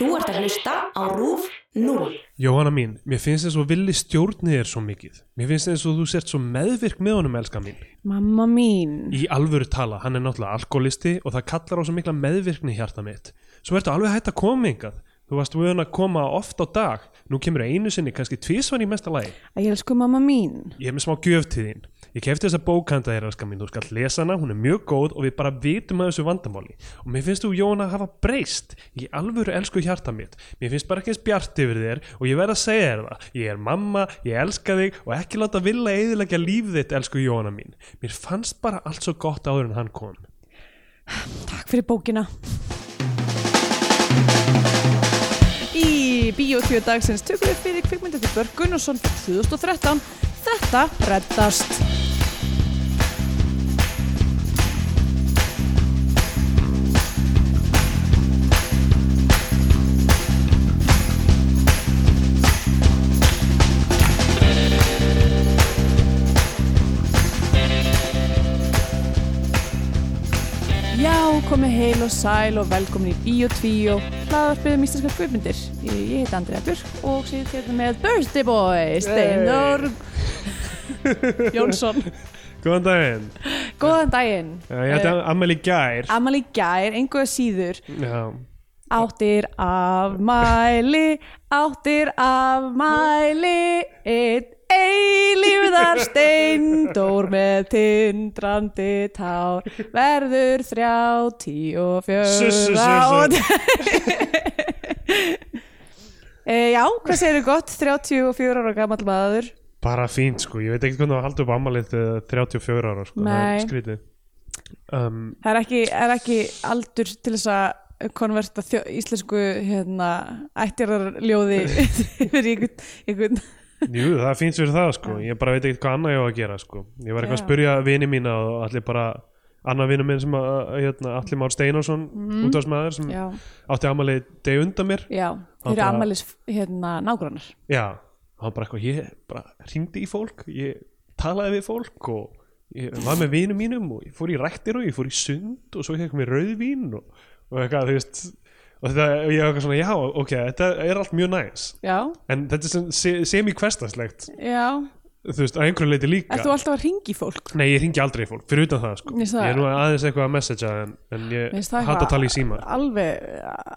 Þú ert að hlusta á RÚF 0. Jóhanna mín, mér finnst þess að villi stjórnið þér svo mikið. Mér finnst þess að þú sért svo meðvirk með honum, elska mín. Mamma mín. Í alvöru tala, hann er náttúrulega alkoholisti og það kallar á svo mikla meðvirkni hjarta mitt. Svo ertu alveg hægt að koma yngað. Þú varst vöðun að koma oft á dag. Nú kemur einu sinni, kannski tvísvar í mesta lagi. Að ég elsku mamma mín. Ég er með smá gjöf til þín. Ég kefti þessa bókanda þér, elska mín. Þú skall lesa hana, hún er mjög góð og við bara vitum að þessu vandamáli. Og mér finnst þú, Jóhanna, að hafa breyst. Í alvöru elsku hjarta mitt. Mér finnst bara ekki eins bjart yfir þér og ég verð að segja þér það. Ég er mamma, ég elska þig og ekki láta vilja eðilegja líf þitt, elsku Jóhanna mín. Mér fannst bara allt svo gott áður en hann kom. Takk fyrir bókina. Í Bíotvíu dagsins tökum við fyrir kvikmyndið til Börg Gunnarsson fyrir 2013. Þetta reddast. Komið heil og sæl og velkomin í Bíotvíu hlaðarpið um íslenskar kvikmyndir. Ég, heit Andrea Björk og séð hérna með Birthday Boy, Steinar Jónsson. Góðan daginn. Góðan daginn. Já, Ég ætti ammæli í gær. Amal í gær, einhverja síður, Já. áttir afmæli, áttir afmæli, einn eilífðar steindór með tindrandi tár, verður þrjáti og Suss, suss, fjöra suss. e, Já, hvað segir gott, 34 ára gammal maður. Bara fínt sko, ég veit ekki hvernig að halda upp ammælið þegar 34 ára sko, það er skrítið. Um, Það er ekki, er ekki aldur til þess að konverta íslensku hérna, ættirarljóði fyrir einhvern Jú, það fínt fyrir það sko. Ég bara veit ekki hvað annað ég á að gera sko. Ég var eitthvað að Já. spyrja vini mína og allir bara annar vinu minn sem að, hérna, Allir Már Steinarsson, mm. útvarsmaður sem Já, átti ammali deg undan mér. Já, þeir eru ammælis hérna nágrannar. Já, hann bara eitthvað ég bara hringdi í fólk ég talaði við fólk og ég var með vinum mínum og ég fór í rættir og ég fór í sund og svo ég með rauðvín og, og eitthvað, þú veist og þetta, ég var eitthvað svona, já, ok, þetta er allt mjög næs Já, en þetta er sem, se, semi-kvestaslegt já, þú veist, að einhverju leiti líka. Ert þú alltaf að ringi fólk? Nei, ég ringi aldrei fólk, fyrir utan það sko. Ég er nú aðeins eitthvað að messagea en, en ég hata að tala í síma. Alveg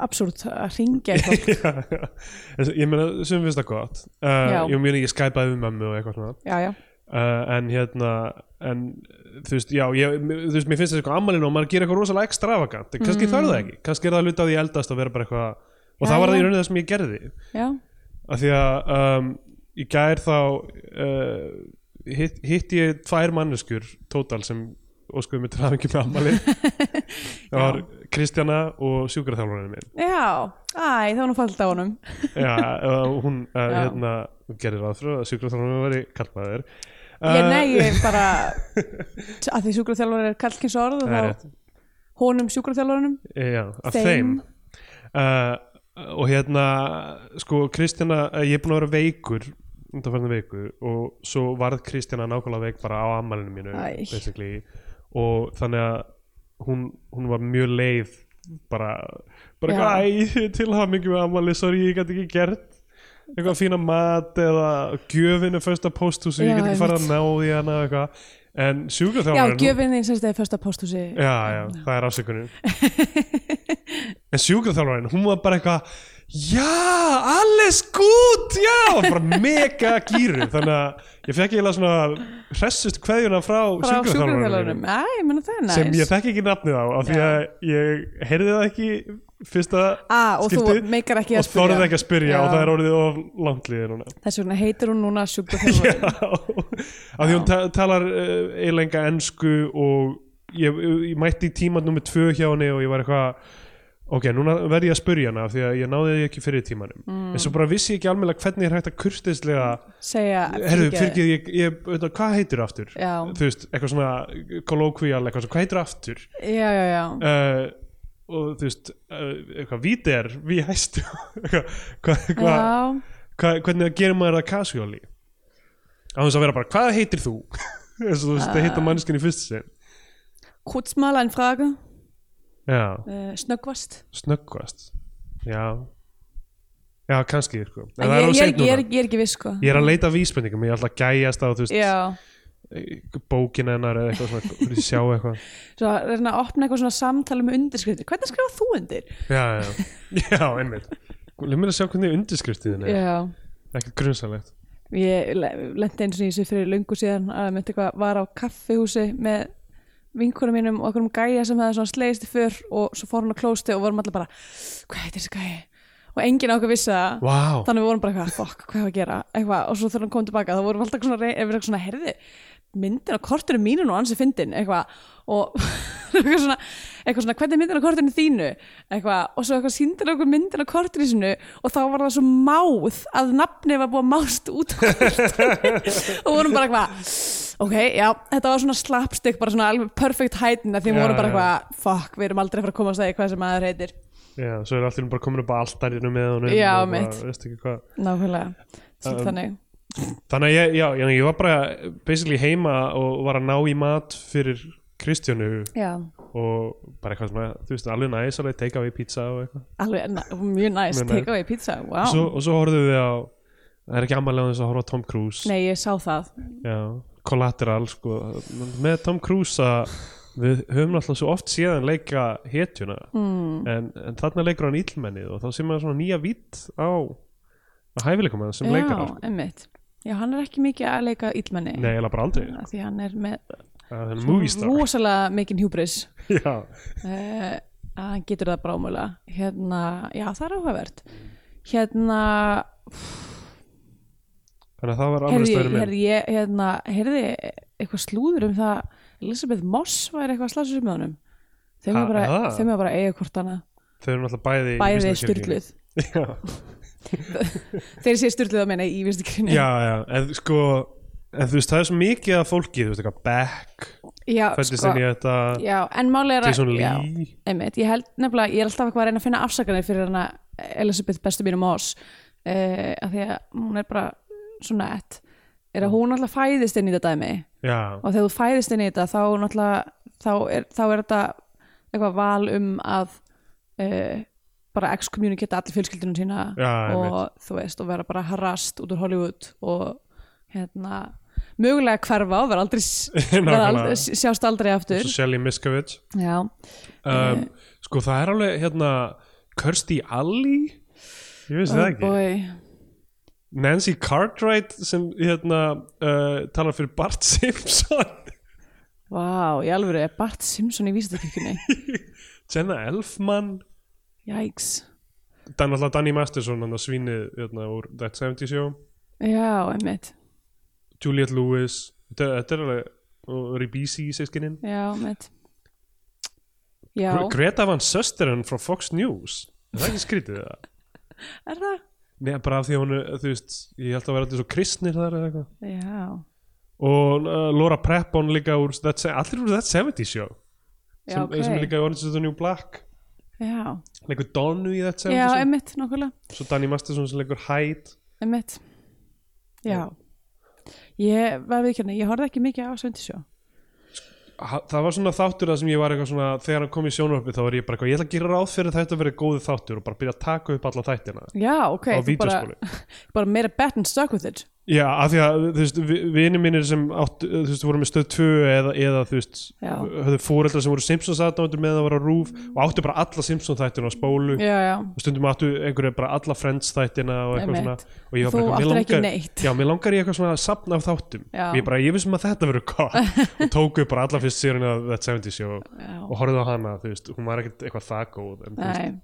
absúrt að ringja fólk. Já, já. Ég meina, sem finnst það gott. Uh. Ég mjög ekki skæpaði við mömmu og eitthvað svona. Já, já, uh, En hérna En þú veist, já, ég, þú veist, mér finnst þessi eitthvað ammalinn og maður gerir eitthvað rosalega extravagant. Kannski þarf það ekki, kannski er það hluti á því eldast að vera bara eitthvað Og Mm. Já, það var það í rauninni það sem ég gerði. Já, af því að um, í gær þá uh, hitt, hitt ég tvær manneskur tótal sem óskuðum til hafingi með ammali það var Kristjana og sjúkraþjálfarinn minn. Já. Æ, það var nú fallit á honum. Já, uh, hún Já. hérna, gerir ráð fyrir að sjúkraþjálfarinn veri kallmaður Ég nei, ég bara að því sjúkraþjálfur er kallkins orð og þá honum sjúkraþjálfurunum já, af Þeim. þeim, Uh, og hérna sko Kristjana, uh, ég er búin að vera veikur undanfærna veiku og svo varð Kristjana nákvæmlega veik bara á ammalinu mínu og þannig að hún, hún var mjög leið bara, bara æ, til hafa mikið með ammali sorry, ég gæti ekki gert eitthvað fína mat eða gjöfinu fyrsta pósthúsi, ég Já, get ekki farið að ná því hana eitthvað. En Já, sjúkraþjálfarinn gjöfin þín sem þetta er fyrsta pósthúsi já, já, það er afsökunin. En sjúkraþjálfarinn hún var bara eitthvað já, alles gut, já! Bara mega gýru þannig að ég fekk eiginlega svona hressust kveðjuna frá, frá sjúkraþjálfarinn er sem ég þekki ekki nafnið á af því Já. að ég heyrði það ekki fyrsta ah, og skipti ekki og að spyrja. þorði ekki að spyrja Já. og það er orðið of núna. Þess vegna heitir hún núna Já, af því hún ta talar uh, eiginlega ensku og ég, ég mætti í tíma nummer tvö hjá henni og ég var eitthvað ok, núna verð ég að spyrja hana af því að ég náði því ekki fyrir tímanum. En svo bara vissi ég ekki alveg hvernig er hægt að kurtislega segja herru, ég, ég, veit það, hvað heitir aftur? Já. þú veist, eitthvað svona kolókvíal, eitthvað svona, hvað heitir aftur? Já, já, já, uh, og þú veist uh, eitthvað, víti er, við hæstu hvernig gerir maður það casually? Á þess að vera bara, hvað heitir þú? Veist, að hitta mannskin í fyrst sinn. Kurz mal ein Frage já, uh, snöggvast. Snöggvast. Já, já, kannski sko. ég, það ég, ég, ég er ekki viss sko. Ég er að leita vísbendingum, ég er alltaf gæjast á þú veist, Já, bókin hennar eða eitthvað svona, fyrir að sjá eitthvað? Svo er hérna að opna eitthvað svona samtala með undirskriftir. Hvernig skrifað þú undir? já, já, já, einmitt. Leð mér að sjá hvernig undirskriftið er. Já, ekkert grunnsalegt ég lendi eins og þessu fyrir löngu síðan að mitt eitthvað var á kaffihúsi með vinkunum mínum og okkur um gæja sem hefði svona slegist í fyrr og svo fór hann á klósti og vorum allir bara hvað heitir þessi gæja? Og enginn ákveð vissi það. Vá, þannig við vorum bara eitthvað, fokk, hvað hefur að gera? Eitthvað, og svo þegar hann kom tilbaka þá vorum við alltaf svona, rey- ef við erum svona, herði myndin á kortinu mínu nú ansi fyndin eitthvað, og eitthvað svona, eitthvað svona, hvernig er myndin á kortinu þínu? Eitthvað, og svo eitthvað síndir okkur myndin á kortinu sinu og þá var það svo máð að nafni var búið að mást út og vorum bara eitthvað ok, já, þetta var svona slapstick bara svona alveg perfect hætin því vorum bara eitthvað, fokk, við erum aldrei fara að komast að hvað sem maður heitir. Já, svo er allir bara komin upp á alltærinu með honum Já, mitt. veist ekki hvað. Nákvæmlega, Um, þannig Þannig að ég, já, já, ég var bara basically heima og var að ná í mat fyrir Kristjánu já. og bara eitthvað svona, þú veist, alveg næs alveg take away pizza og eitthvað. Alveg, na, mjög næst, Mjög take away pizza, wow og, svo, og svo horfðum við á það er ekki ammalega þess að horfa á Tom Cruise. Nei, ég sá það. Já, Collateral sko, með Tom Cruise að við höfum alltaf svo oft séðan leika hetjuna mm. en, en þarna leikur hann íllmennið og þá sé maður svona nýja vitt á, á hæfileikum hann sem leikar Já, emmitt Já, hann er ekki mikið að leika illmenni. Nei, eiginlega bara aldrei. Því hann er með er rosalega mikinn hjúbris Já, uh, hann getur það brámulega Hérna, já, það er áhugavert. Hérna þannig að það var alveg Herði, stöður minn herði, ég, hérna, herði eitthvað slúður um það Elisabeth Moss var eitthvað sig með honum. Ha, með bara, bara eiga hvort hana Þau eru náttúrulega bæði Bæði styrluð Já, Þeir sé styrluð að meina í vistikrinni já, já, en sko en þú veist, það er svo mikið af fólki þú veist, eitthvað Beck, já fættist sko, inn í þetta já, en máli er að Jason já, Lee einmitt, ég held nefnilega, ég er alltaf eitthvað að reyna að finna afsakanir fyrir hana Elisabeth bestu mínu Moss uh, að því að hún er bara svona ett. Er að hún alltaf fæðist inn í þetta dæmi? Já, og þegar þú fæðist inn í þetta þá náttúrulega þá er, þá er þetta eitthvað val um að uh, bara excommunicate allir fjölskyldunum sína já, og þú veist og vera bara harrast út úr Hollywood og hérna mögulega hverfa og vera aldrei, vera aldrei sjást aldrei aftur. Shelly Miskovich já, um, Sko, það er alveg, hérna Kirstie Alley? Ég veist það oh ekki. boy. Nancy Cartwright sem, hérna uh, talar fyrir Bart Simpson. Vá, í alvöru er Bart Simpson í vísindakirkjunni? Jenna Elfman Jæks Dan alltaf Danny Masterson, svínið hérna, úr That 70 Show. Já, einmitt. Juliette Lewis. Þetta, er alveg Ribisi í sískininn Já, einmitt. Já, Gre- Greta Van Susteren frá Fox News. Er það ekki skrítið það? er það? Nei, bara af því að hún er, þú veist ég held að vera allir svo kristnir þar eða eitthvað. Já, og uh, Laura Prepon líka úr allir úr That 70 Show. Já, sem, ok. sem er líka í Orange is the New Black leikur Donu í 70 já einmitt, nokkulega svo Danny Masterson sem leikur Hyde. Einmitt. Já. Ég var við kérna, ég horfði ekki mikið á Svendisjó Ha- það var svona þáttur það sem ég var eitthvað svona þegar hann kom í sjónvarpi þá var ég bara eitthvað ég ætla að gera ráð fyrir að þetta verið góðu þáttur og bara byrja að taka upp alla þættina Já, ok, bara, bara made a bet and stuck with it Já, af því að þú veist, vini mínir sem áttu, þú veist, voru með stöð 2 eða, eða þú veist, höfðu fóreldra sem voru Simpsons aðdándur með að vera rúf og áttu bara alla Simpsons þættina á spólu. Já, já, og stundum áttu einhverju bara alla Friends þættina og eitthvað svona. Og ég var bara, mér langar, já, mér langar ég eitthvað svona sapna af þáttum. Já. og ég bara, ég vissum að þetta verður gott. Og tóku bara alla fyrst sérinn af That 70 Show Já. og horfði á hana, þú veist, hún var ekkert eitthvað það góð en, þú veist,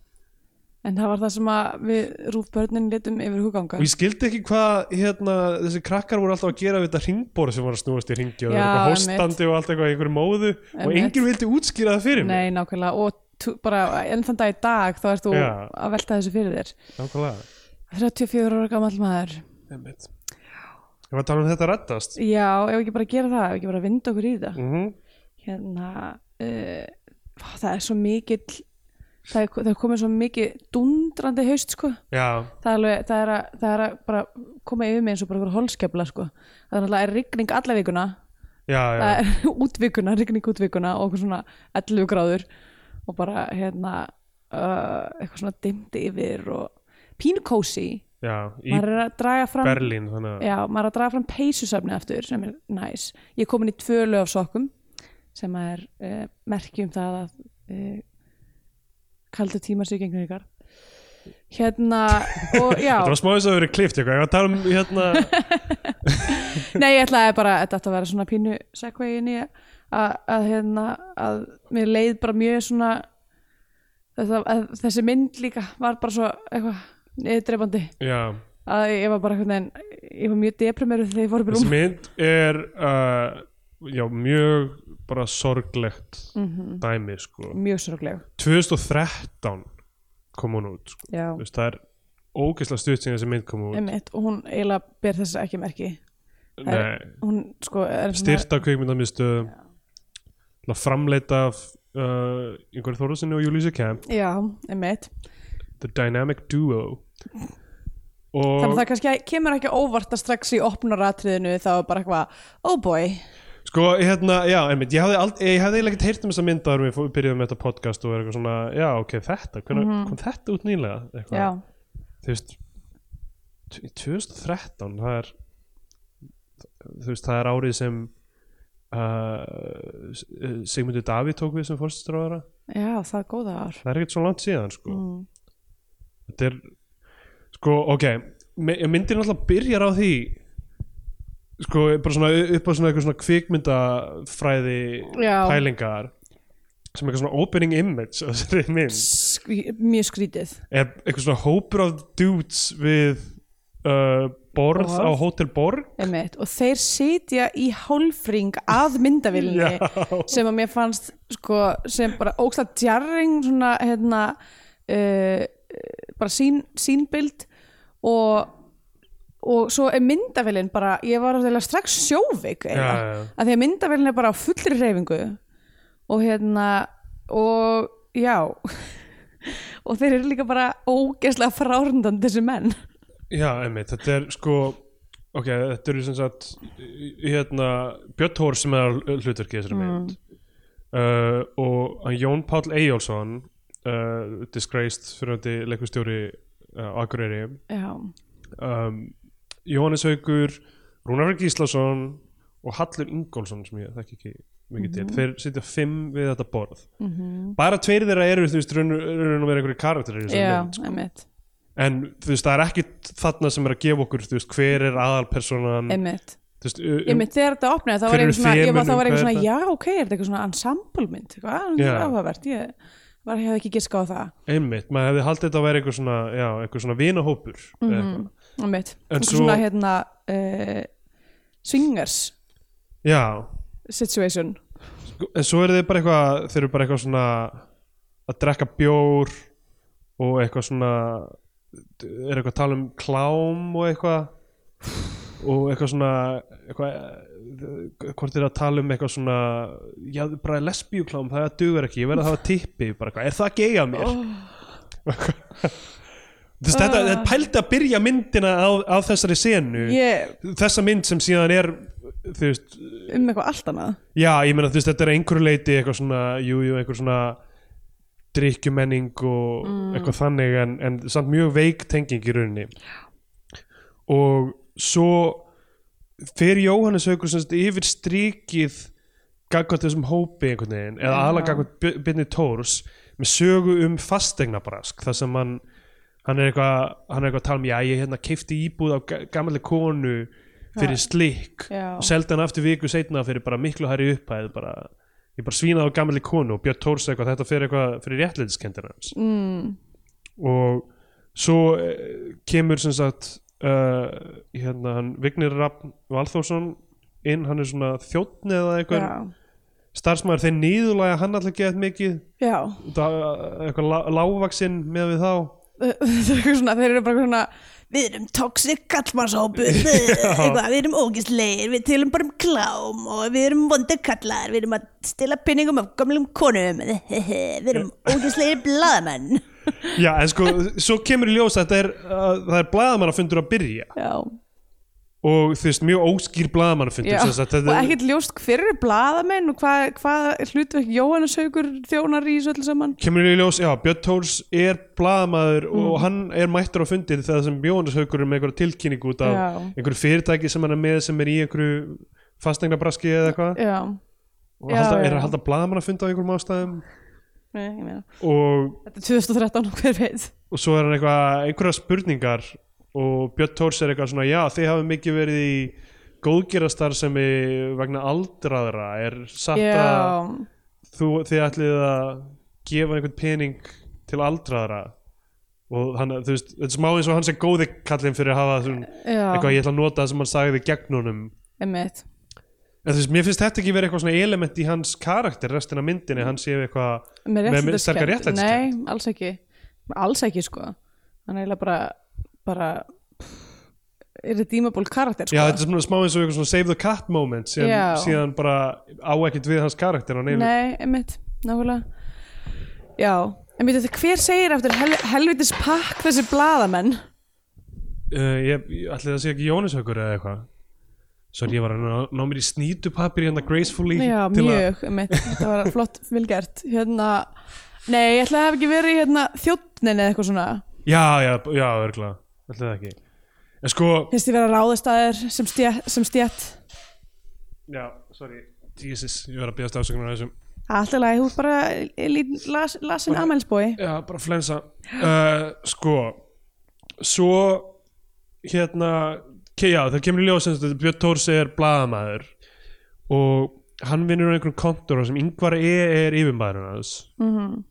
En það var það sem að við rúfbörnin litum yfir huganga og ég skildi ekki hvað hérna, þessi krakkar voru alltaf að gera við þetta ringbóri sem var að snúast í ringi og það var eitthvað hóstandi og allt eitthvað í einhverju móðu og Einmitt. enginn vildi útskýra það fyrir mig. Nei, nákvæmlega. Og bara enn þann dag í dag þá ert þú Já. að velta þessu fyrir þér. Nákvæmlega. 34 ára gamall maður. Einmitt. Ég var að tala um þetta reddast. Já, ef ekki bara gera það, ef ekki bara vinda okkur í það. Mm hérna uh, það er svo mikill það er, það er komið svo mikið dundrandi haust sko. Já, það er, alveg, það er, að, það er að bara koma yfir mig eins og bara holskefla sko. Það er er rigning alla vikuna. Já, já. Það er útvikuna, rigning útvikuna og okkur svona 11 gráður og bara hérna uh, eitthvað svona dimmt yfir og pínu kósi já, í maður er að draga fram Berlín þannig já, maður er að draga fram peysusöfni aftur sem er næs. Ég er komin í tvö lög af sokkum sem er uh, merki um það að uh, kaldu tímar sig gegnum ykkar. Hérna og já, Þetta var smá þess að vera klift eitthvað, ég var að tala um hérna nei ég ætlaði bara þetta átti að vera svona pínu segvegin í að, að hérna að mér leið bara mjög svona að þessi mynd líka var bara svo eitthvað niðurdreifandi að ég var bara veginn ég var mjög deprimeruð þegar ég fór upp í þessi rúm. mynd er uh, já, mjög bara sorglegt Mhm. dæmi sko. Mjög sorgleg. 2013 kom hún út sko. veist, það er ógeðslega stutt sem þessi mynd kom út. Einmitt og hún eiginlega ber þess ekki merki. Er- sko er styrt af kveikmyndamistu framleita af uh, Ingvar Þóruðsson og Júlísi Kemp. Já, einmitt. The Dynamic Duo. Og þannig að það kannski kemur ekki óvart að strax í opnaratriðinu þá bara eitthvað oh boy, Sko, hérna, já, einmitt, ég hafði, eiginlega ekkert heyrt um þessa myndaður við fó- byrjuðum með þetta podcast og er eitthvað svona, já, ok, þetta, hvernig kom þetta út nýlega? Eitthvað, já, Þú veist, t- í 2013, það er, þú veist, það er árið sem uh, uh, Sigmundur Davíð tók við sem fórstistráðara. já, það er góða ár Það er ekkert svo langt síðan, sko. mm. Þetta er, sko, ok, myndin alltaf byrjar á því, sko, bara svona upp á svona eitthvað svona kvikmyndafræði Já. pælingar sem eitthvað svona opening image af þessari mynd Skrí, mjög skrítið er eitthvað svona hópur af dudes við uh, borð á Hotel Borg einmitt. og þeir sitja í hálfring að myndavillinni Já. sem að mér fannst sko, sem bara ógstað djarring svona hérna uh, bara sín, sínbild og og svo er myndavillin bara ég var að strax sjóveik já, já. að því að myndavillin er bara á fullri reyfingu og hérna og já. Og þeir eru líka bara ógeðslega frárundandi þessi menn. Já, einmitt, þetta er sko ok, þetta eru sem sagt hérna, Björn Thor sem er á hlutverki í þessari mynd. Uh, og Jón Páll Eyjólfsson uh, disgraced fyrirhundi leikustjóri uh, Akureyri. Já, um, Jóhannes Haugur Rúnar Gíslason og Hallur Ingólfsson sem ég þekki ekki mikið til, þeir sitja fimm við þetta borð. Mm bara tveir þeirra eru þú veist raun og vera einhverju þessari já, mynd sko. einmitt. En þú veist það er ekki þarna sem er að gefa okkur þú veist hver er aðalpersonan einmitt. Þú veist um, Einmitt þegar þetta opnaði þá var ég svona, ég var, þá var ég hvað svona já ok, er þetta eitthvað svona ensemble mynd eitthvað, það er áhugavert. Ég var, hefði ekki giska á það. Einmitt, maður hefði haldið þetta að vera eitthvað svona já, eitthvað svona vinahópur mm Mhm. En eitthvað svo- svona hérna uh, swingers já, situation. Sko, en svo eru þið bara eitthvað þeir eru bara eitthvað svona að drekka bjór og eitthvað svona er eitthvað að tala um klám og eitthvað. Og eitthvað svona eitthvað eh, hvort er að tala um eitthvað svona já, bara lesbíuklám, það dugur ekki ég verð að hafa tippi, bara eitthvað, er það gay af mér? Þess, þetta, þetta pældi að byrja myndina á, á þessari senu. Ég, þessa mynd sem síðan er veist, um eitthvað allt annað. Já, ég meina þú veist, þetta er einhverju leiti eitthvað svona, jú, jú, einhver svona drikkjumenning og eitthvað þannig en, en samt mjög veik tenging í rauninni. Og svo fer Jóhannes semst yfir strikið gagvart þessum hópi einhvern veginn eða Já. aðlega gagvart Byrni Tórs með sögu um fastegnabrask þar sem hann hann er eitthvað, hann er eitthvað að tala um já ég hérna keifti íbúð á ga- gamalli konu fyrir slikk Já. og seldi hann aftur viku setna fyrir bara miklu hæri upphæð bara, ég bara svínaði á gamalli konu og Björn Tórs eitthvað þetta fyrir eitthvað fyrir réttleitiskendir hans. Mm, og svo eh, kemur sem sagt uh, hérna hann Vignir Rapp Valþórsson inn, hann er svona þjóttn eða eitthvað já, starfsmæður þeir nýðulega hann alltaf gett mikið. Já. Það, eitthvað lá, lágvaksinn með við þá svona, þeir eru bara svona við erum toxic kallmannshópur eitthvað, við erum ógisleir við tilum bara um klám og við erum vondir kallar, við erum að stila pinningum af gamlum konum. Við erum ógisleir blaðamenn. Já en sko, svo kemur í ljós að þetta er, það er blaðamann að fundur að byrja. Já, og þú veist, mjög óskýr sagt, og ekkert ljóst hver eru blaðamenn og hvað hva hlutverk Jóhannes Haugur þjónar í þessu öllu saman. Kemur í ljós, já, Björn Tórs er blaðamaður Mm. og hann er mættur á fundir þegar sem Jóhannes Haugur er með einhverja tilkynningu út af Já. einhverju fyrirtæki sem hann er með sem er í einhverju fastegnabraski eða eitthvað. Og Já, halda, er að halda blaðamannafund á einhverjum ástæðum. Nei, og, Þetta er 2013, hver veit? og svo er hann einhverja spurningar og Björn Tórs er eitthvað svona já, þið hafi mikið verið í góðgerastar sem vegna aldraðra. Er satt að þú, þið ætlið að gefa einhvern pening til aldraðra? Og hann, þú veist, þetta er smá eins og hann sé góði kallinn fyrir að hafa svona, eitthvað ég ætla að nota það sem hann sagði gegn honum. Einmitt. En þú veist, mér finnst þetta ekki verið eitthvað svona element í hans karakter restin af myndinni, hann sé eitthvað Með Með- með réttlætiskennd. sterka réttlætiskennd. Nei, alls ekki. Alls ekki, sko. Hann er eiginlega bara, bara irredeemable karakter, sko. já, þetta er svona smá eins og eitthvað svona save the cat moment sem Já. síðan bara á ekkert við hans karakter á neinu. Nei, einmitt, nákvæmlega. Já, en veitu þetta hver segir eftir hel helvitis pakk þessi blaðamenn? Uh, ég, ég ætli það sé ekki Jónishaukur eða eitthvað. Svo ég var að ná, ná mér í snýtupapir hérna gracefully Já, til að- mjög, einmitt, þetta var flott vilgert Hérna, nei, ég ætla að hafa ekki verið hérna, þjóttnin eða eitthvað svona. Já, já, já, örgulega ætli það ekki. En sko, Finnst ég vera ráðistæðir sem stjætt, sem stjætt já, sorry. Jesus, ég var að beðast afsökunar á þessum. Alltaf lagi, þú ert bara lít, las, lasin amælsbói Já, bara flensa. Uh, Sko Svo Hérna Já, það kemur í ljós sem sagt, Björn Tórs er blaðamaður og hann vinnur á einhverjum kontor sem yngvar E. er yfirmaðurinn hans. Mm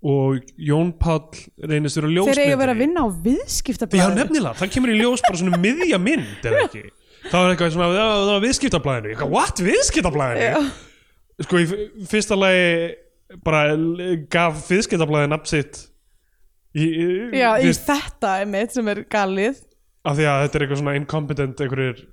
og Jón Páll reynist vera ljósmyndari Þeir eiga að vera að vinna á Já, viðskiptablaði nefnilega, það kemur í ljós bara svona miðja mynd eða ekki? Það var eitthvað svona, "Já, það var viðskiptablaðinu. Eitthvað, what, viðskiptablaðinu? Já, sko í fyrsta lagi bara gaf viðskiptablaði nafn sitt í, í, Já, í fyrst, þetta einmitt sem er galið. Af því að þetta er eitthvað svona incompetent einhverjir,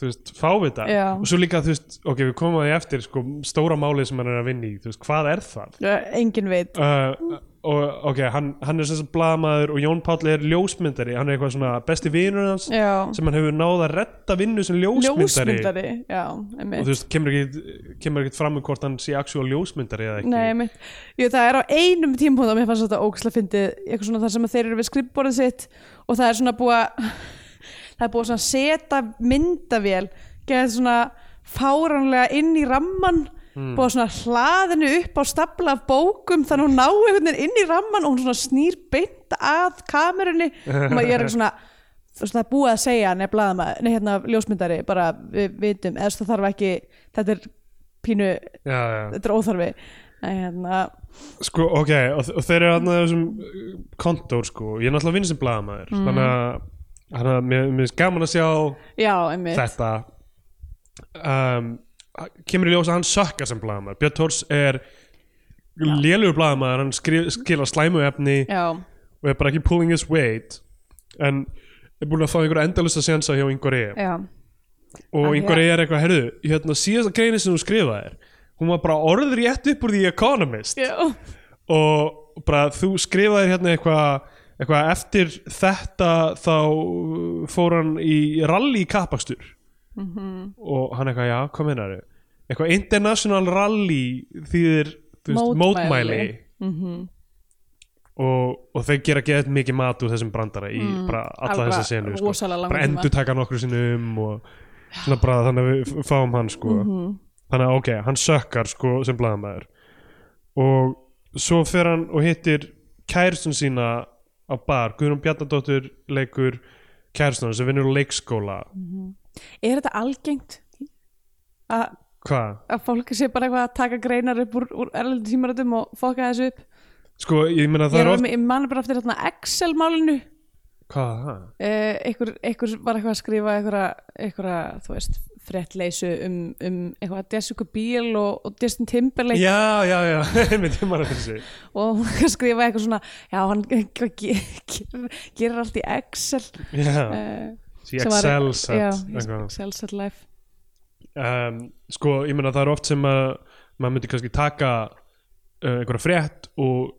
þú veist, fávita Já. og svo líka, þú veist, ok, við komum að því eftir sko, stóra málið sem hann er að vinna í þú veist, hvað er það? Já, Engin veit. Uh, og ok, hann, hann er sem sagt blaðamaður og Jón Páll er ljósmyndari. Hann er eitthvað svona besti vinur hans Já, sem hann hefur náð að retta vinnu sem ljósmyndari, ljósmyndari Já, og einmitt þú veist, kemur ekki, kemur ekki fram með hvort hann sé actual ljósmyndari eða ekki. Nei, einmitt. Jú, það er á einum tímpúnt að mér fannst þetta ógæslega fyndið eitthvað svona þar sem að þeir eru við skrifborðið sitt og það er svona búið að það er búið að setja myndavél geða svona fáránlega inn í ramman Hmm. búið að svona hlaðinu upp á stapla af bókum þannig að hún ná einhvern veginn inn í ramman og hún svona snýr beint að kamerunni og maður er svona það er búið að segja er blaðamaður, nei hérna ljósmyndari bara við vitum, eða það þarf ekki þetta er pínu, já, já. þetta er óþarfi en hérna, Sko, ok, og, og þeir eru aðnað þessum uh, kontór, sko, ég er náttúrulega vinn sem blaðamaður, Mhm. þannig að þannig að mér, er gaman að sjá já, þetta. Um, kemur í ljós að hann sökkar sem blaðamaður, Björn Tórs er lélugur blaðamaður, hann skila slæmu efni já, og er bara ekki pulling his weight en er búin að fá einhverja endalust að sensa hjá yngvar E. Og já. E er eitthvað, herðu, hérna síðasta greini sem þú skrifaðir, hún var bara orður rétt upp úr The Economist. Já. og bara þú skrifaðir hérna eitthvað eitthva, eftir þetta þá fór hann í rally kapakstur Mhm. og hann eitthvað, já, hvað meinar eitthvað international rally þýðir þú veist, Mótmæli. mótmæli Mhm. og, og þeir gera geðt mikið mat úr þessum brandara í bara alla þessa senu sko. bara endur taka nokkru sinnum og svona bara þannig að við fáum hann sko. Mhm. þannig að ok, hann sökkar sko, sem blaðamæður og svo fer hann og hittir kærstun sína á bar. Guðrún Bjarnadóttur leikur kærstun sem vinnur á leikskóla er þetta algengt? Að, að fólk sé bara eitthvað að taka greinar upp úr, úr erlendu tímaratum og fokka þessu upp? Sko, ég ég, það er er oft... ég man bara eftir þarna Excel-málinu. Hvað? Það? eh, var eitthvað að skrifa einhverja, einhverja þú veist, frettleysu um, um eitthvað Jessica Biel og, og Justin Timberlake. Já, já, já, einmitt ég eftir þessi og hún skrifa eitthvað svona já, hann gerir, gerir allt í Excel. Já, uh, sí, sem var- Excel já, set eitthvað. Excel set life. Um, sko, ég meina það er oft sem að maður myndi kannski taka uh, einhverja frétt og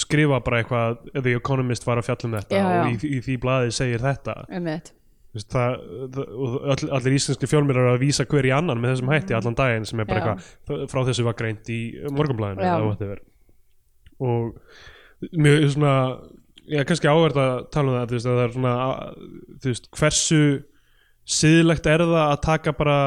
skrifa bara eitthvað The Economist var að fjalla um þetta Já, já. og í, í því blaði segir þetta. Mitt Þú veist, það, það, allir íslenski fjölmir eru að vísa hver í annan með þessum hætti allan daginn sem er bara Já. eitthvað frá þessu var greint í morgunblæðinu og mjög svona já, kannski áverð að tala um það veist, að það er svona veist, hversu siðlegt er það að taka bara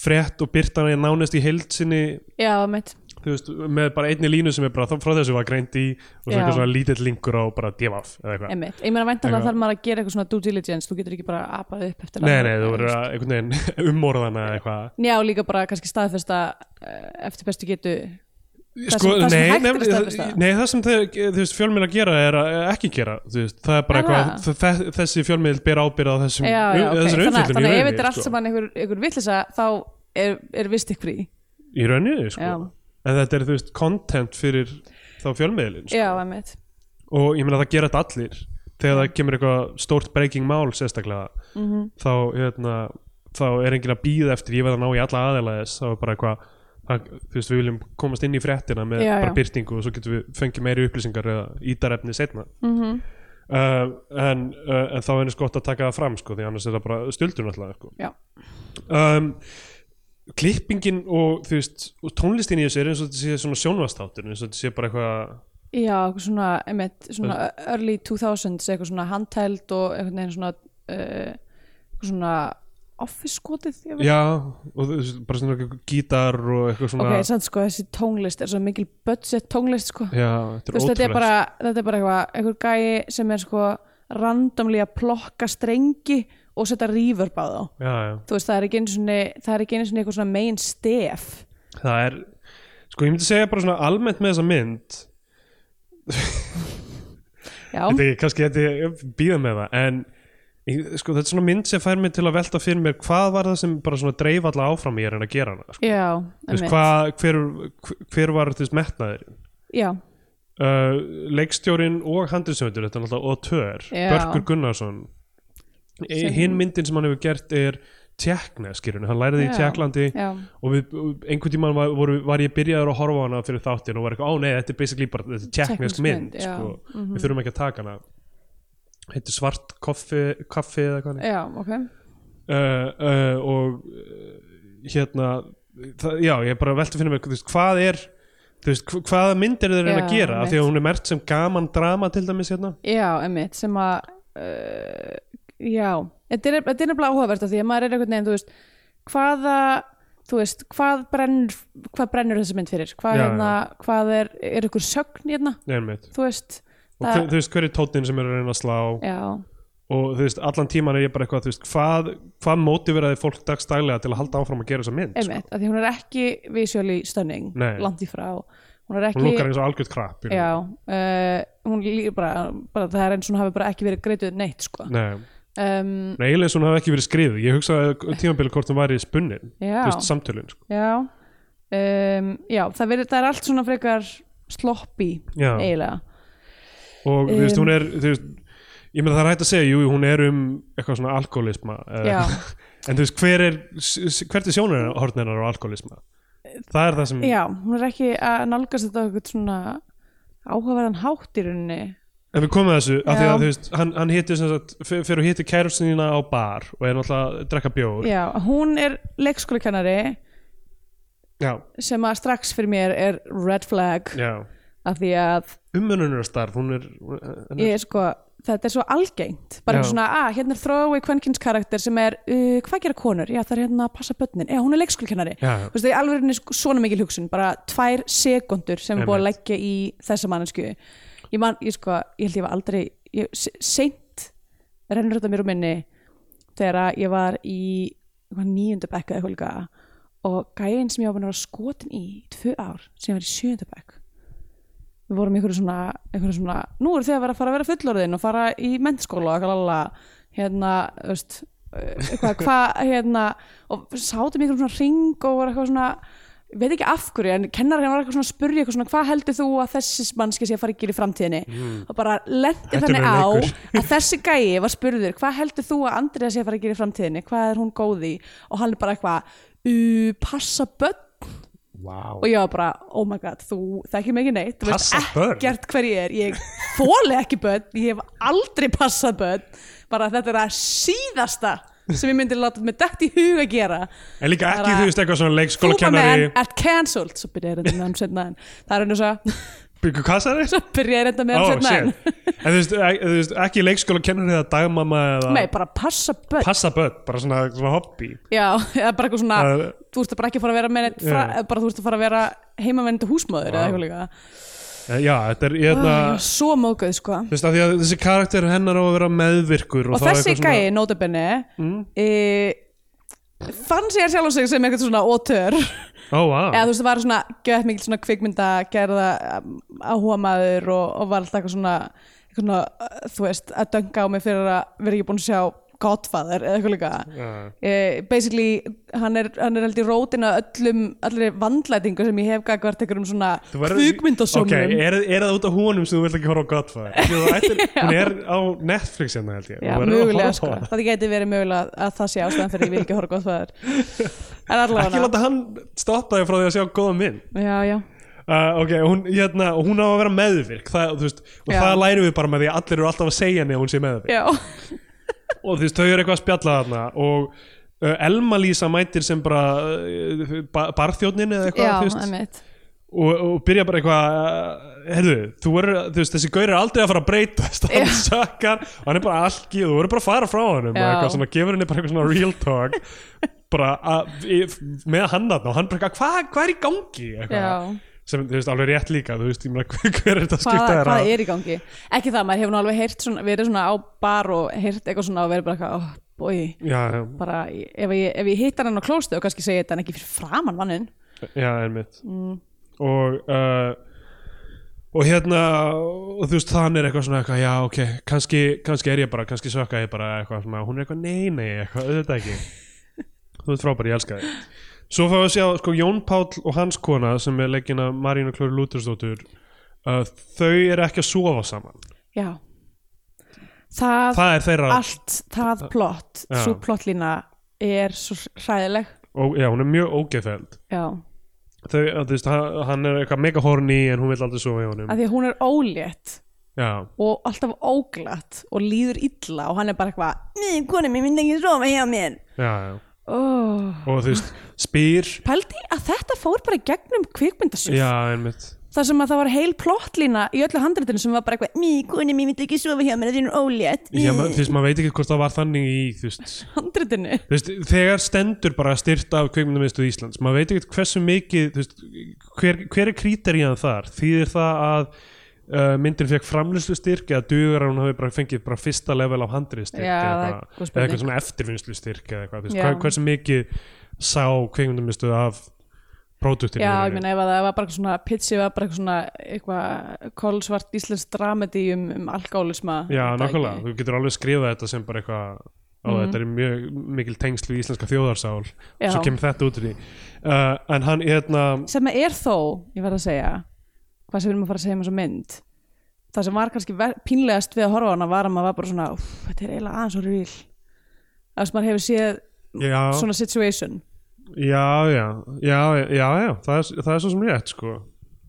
frétt og byrta hana nánast í heild sinni já, mitt þú veist, með bara einni línu sem er bara frá þessu var greint í og svo eitthvað svona lítill linkur á bara divaf eða eitthvað Einmitt. Ég meina væntanlega Eitthvað. þarf maður að gera eitthvað svona due diligence þú getur ekki bara apað upp eftir Nei, að- nei, þú verður að einhvern veginn ummorðana eða eitthvað Já, líka bara kannski staðfesta uh, eftir bestu getu Það Sko, sem- það sem nei, hægt er nei, að staðfesta. nei, það sem þeir, þú veist, fjölmiðl að gera er að ekki gera, þú veist, það er bara Er eitthvað, það? þe- þessi fjölmiðl ber ábyrð á þessum, Já, já, ok, þessar þannig, umfyllum þannig að ef þetta er allt sko. saman einhver, einhver villisa þá er, er vist ykkur í í rauninni, sko, Já. En þetta er, þú veist, content fyrir þá fjölmiðlin, sko, Já, einmitt og ég meina það gera þetta allir, þegar það kemur eitthvað stórt breaking mál sérstaklega, mm þá, hérna, þá er enginn að býða eftir, ég veið að ná í alla aðeila þess, þá er bara eitthvað, það, þú veist, við viljum komast inn í fréttina með Já, bara já. byrtingu og svo getum við fengið meiri upplýsingar eða ítarefni setna. -hmm. uh, en, uh, en þá er eins gott að taka það fram sko, því annars er það bara stöldur náttúrulega sko. Um, klippingin og veist og tónlistin í þessu er eins og þetta sé svona sjónvastáttur eins og þetta sé bara eitthvað Já, eitthvað svona, einmitt, svona early 2000s, eitthvað svona handheld og einhvern veginn svona uh, eitthvað svona office skotið já, og bara svona eitthvað gítar og eitthvað svona Ok, sann sko, þessi tónlist er svo mikil budget tónlist sko. Já, þetta er veist, þetta er bara, þetta er bara eitthvað, einhver gæi sem er sko randomlega plokka strengi og setja reverb á þá. Já, já. þú veist, það er ekki einu svona það er ekki einu svona eitthvað svona main stef. Það er sko ég myndi segja bara svona almennt með þessa mynd. Já, þetta er kannski þetta býða með það en ég, sko, þetta er svona mynd sem fær mig til að velta fyrir mér hvað var það sem bara svona dreif alla áfram í er en að gera hana sko. já, veist, hvað, hver, hver var þú veist, metnaðurinn? Já, uh, leikstjórin og þetta er náttúrulega auteur, Já. Börkur Gunnarsson hinn myndin sem hann hefur gert er tjekkneskirun, hann læriði í Já. Tjekklandi já, og við, einhvern tímann var, voru, var ég byrjaður að horfa hana fyrir þáttin og var eitthvað, á nei, þetta er basically bara þetta er Tékknesk mynd, sko. Mhm. við þurfum ekki að taka hana. Heitir svart koffi, kaffi eða hvað já, ok. Uh, uh, og uh, hérna það, já, ég er bara velti að finna mér þú veist, hvað er þú veist, hv- hvaða mynd er þeir reyna að gera? Af því að hún er mert sem gaman drama til dæmis hérna. Já, einmitt, sem að uh, já, þetta er, nefnilega áhugavert af því að maður er einhvern veginn, þú veist hvaða, þú veist, hvað brennur hvað brennur þessi mynd fyrir? Hvað, Já, hérna, hvað er, er ykkur sögn hérna, Einmitt. þú veist og Það- þú veist, hver er tónnin sem er að reyna að slá? Já, og þú veist, allan tíman er ég bara eitthvað þú veist, hvað, hvað mótiveraði fólk dagstælega til að halda áfram að gera þessa mynd sko? einmitt, af því hún er ekki Nei. langt í frá. Hún er hún ekki lukkar eins og algjörð krap já, uh, hún líður bara, bara það er eins og hún hafi bara ekki verið greituð neitt sko. Nei, um, Nei, eiginlega eins og hún hafi ekki verið skriðið ég hugsaði tímabili hvort hún væri spunnin já, veist, samtölin sko. já. Um, já, það, verið, það er allt svona frekar sloppy Já. eiginlega. Og þú veist, Um, hún er veist, ég meina það er hægt að segja, jú, hún er um eitthvað svona alkoholisma eh, en þú veist, hver er hvert er sjónarhortnirnar á alkoholisma? Það er það sem já, hún er ekki að nálgast þetta á eitthvað svona áhugaverðan hátt í rauninni En við komum að þessu, af því að þú veist, hann, hann hittir sem sagt, fyrir að hitti kærustinina á bar og er náttúrulega að drekka bjór. já, hún er leikskólakennari Já, sem að strax fyrir mér er red flag já. af því að Umönunarstærð, hún er, hún ég er er sko þetta er svo algengt, bara Já. svona að hérna er throwaway kvenkins karakter sem er uh, hvað gera konur, já það er hérna að passa börnin. Já hún er leikskólakennari, Já, þú veist það er alveg svona mikil hugsun, bara tvær sekundur sem er búið að leggja í þessa mannesku ég man, ég sko, ég held ég var aldrei ég, se- seint rennur þetta mér um minni þegar ég var í nýjönda bekk eða líka og gæinn sem ég var búin að vera skotin í tvö ár sem ég var í sjöunda bekk. Við vorum einhverju svona, einhverju svona nú eru þið að vera að fara að vera fullorðin og fara í mennskóla og eitthvað hérna, veist eh, eitthvað, hvað, hérna og sátum einhverjum svona ring og var eitthvað svona veit ekki af hverju, en kennar hérna var eitthvað svona að spurja eitthvað svona, hvað heldur þú að þessi mannski sé að fara að gera í framtíðinni? Og bara lendi þannig á að þessi gæi var spurður, hvað heldur þú að Andrea sé að fara að gera í framtíðinni, hvað er hún góð í? Og hann er bara eitthvað, uh, passa börn. Vá. og ég var bara, oh my god, þú þekkir mig ekki neitt, þú veist ekkert hver ég er, ég þóli ekki börn ég hef aldrei passað börn. Bara þetta er að síðasta sem ég myndi láta mig dætt í hug að gera. En líka ekki, þú veist, eitthvað svona leikskóla kennari menn ert cancelled. Svo byrjaði þetta með hann setna en það er einu svo Hvað sagði? Þið? svo byrjaði þetta með Ó, hann setna en. En þú veist, veist, ekki leikskóla kennari eða dagmamma eða nei, bara passa börn. Passa börn, bara svona, svona hobby. Já, eða bara eitthvað svona þú ert bara ekki að fara að vera með neitt fra, bara þú ert að fara að vera heimavendandi húsmóður eða eitthvað líka Já, þetta er, ég oh, hérna svo móguð sko. Þú veist, af því að þessi karakter hennar á að vera meðvirkur og það er þessi eitthvað svona- gæi, nótabenni Mm. e, fann sér sjálf og sig sem eitthvað svona ótör Ó, vá. Eða þú veist það var svona gett mikil svona kvikmynda gerða áhuga maður og, og var alltaf eitthvað svona, eitthvað svona uh, þú veist að dönga á mig fyrir að vera ekki búin að sjá Godfather eða eitthvað líka. Já. eh, basically hann er, hann er held í rótina öllum allir vandlætingu sem ég hef gagvart einhverjum svona Þú verður- kvikmyndasjónum. Ok, er, er það út af honum sem þú vilt ekki horfa á Godfather? Ekki, hún er á Netflix hérna held ég. Já, að mögulega á sko, það geti verið mögulega að það sé ástæðan fyrir ég vil ekki horfa gott fæður En Ekki allavega láta hann stoppa þig frá því að sjá góða mynd Já, já, uh, Ok, hún, hérna, hún á að vera meðvirk. Það, veist, Og Já. það lærum við bara með því að allir eru alltaf að segja henni að hún sé meðvirk. Já, Og þú veist, þau eru eitthvað að spjalla þarna Og uh, Elma Lísa mætir sem bara uh, ba barþjónin eða eitthvað þú veist, einmitt. Og, og byrja bara eitthvað uh, herðu, þú verður, þú veist, þessi gaur er aldrei að fara að breytast, hann Já. sökkar og hann er bara alki og þú verður bara að fara frá honum og eitthvað svona, gefur henni bara eitthvað svona real talk. Bara að, í- með hann þarna og hann bara eitthvað, hvað hva er í gangi? Eitthvað, sem, þú veist, alveg rétt líka þú veist, ég meina, hver, er þetta að hvað, skipta þér hvað að er í gangi? Ekki það, maður hefur nú alveg heyrt svona, verið svona á bar og heyrt eitthvað svona og verið bara eitthvað, oh, já, bara, ef ég, ef ég hittar hann á klóstu og kannski segi þetta en ekki fyrir framann mannin já, einmitt. Mm. og uh, og hérna og þú veist, þannig er eitthvað svona eitthvað, já, ok, kannski, kannski er ég bara, kannski sökka ég bara eitthvað svona, hún er eitthvað, nei, nei, eitthvað, auðvitað ekki. Þú ert frábær, ég elska þig svo fáum við að sjá, sko, Jón Páll og hans kona sem er leggin að Marínu Klóri Lútersdóttur uh, þau eru ekki að sofa saman. Já. Það, það er þeirra, allt, það plott Já. svo plottlína er svo hræðileg. Og, já, hún er mjög ógeðfeld Já, þau, að, þú veist, hann, er eitthvað mega horny en hún vil aldrei sofa í honum. Af því að hún er ólétt já, og alltaf óglatt og líður illa og hann er bara eitthvað Nei, kona mér myndi ekki sofa hjá mér. Já, já oh. og þú veist, spyr. Pældi að þetta fór bara gegnum kvikmyndasöf já, einmitt. Þar sem að það var heil plottlína í öllu handritinu sem var bara eitthvað kona mér myndi ekki sofa hjá mér hún er ólétt. Já, ma- þú veist, maður veit ekki hvort það var þannig í, þú veist, handritinu? Þú veist þegar stendur bara styrt af kveikmyndamiðstöð Íslands, maður veit ekki hversu mikið, þú veist, hver, hver er kríterían þar? Þýðir það að uh, myndin fekk framlýslu styrk eða dugur að hún hafi bara fengið bara fyrsta level af handrið styrk Já, eða, eitthvað, eða eitthvað svona eftirvinnslu styrk eða eitthvað, hver, hversu mikið sá kveikmyndamiðstöð af próduktinu? Já, ég meina ef að það var bara svona pitchi var bara svona eitthvað kolsvart íslensk dramedy um, um alkoholisma Já, nákvæmlega, þú getur alveg skrifað þetta sem bara eitthvað á Mhm. þetta er mjög mikil tengsl við íslenska þjóðarsál Já. svo kemur þetta út því uh, en hann, hérna sem er þó, ég verð að segja hvað sem við erum að fara að segja um þessa mynd það sem var kannski pínlegast við að horfa á hana var að maður var bara svona "Úff, þetta er eiginlega aðeins og real. Að maður hefur séð já, svona situation. Já, já, já, já, já það, er, það er svo sem rétt sko.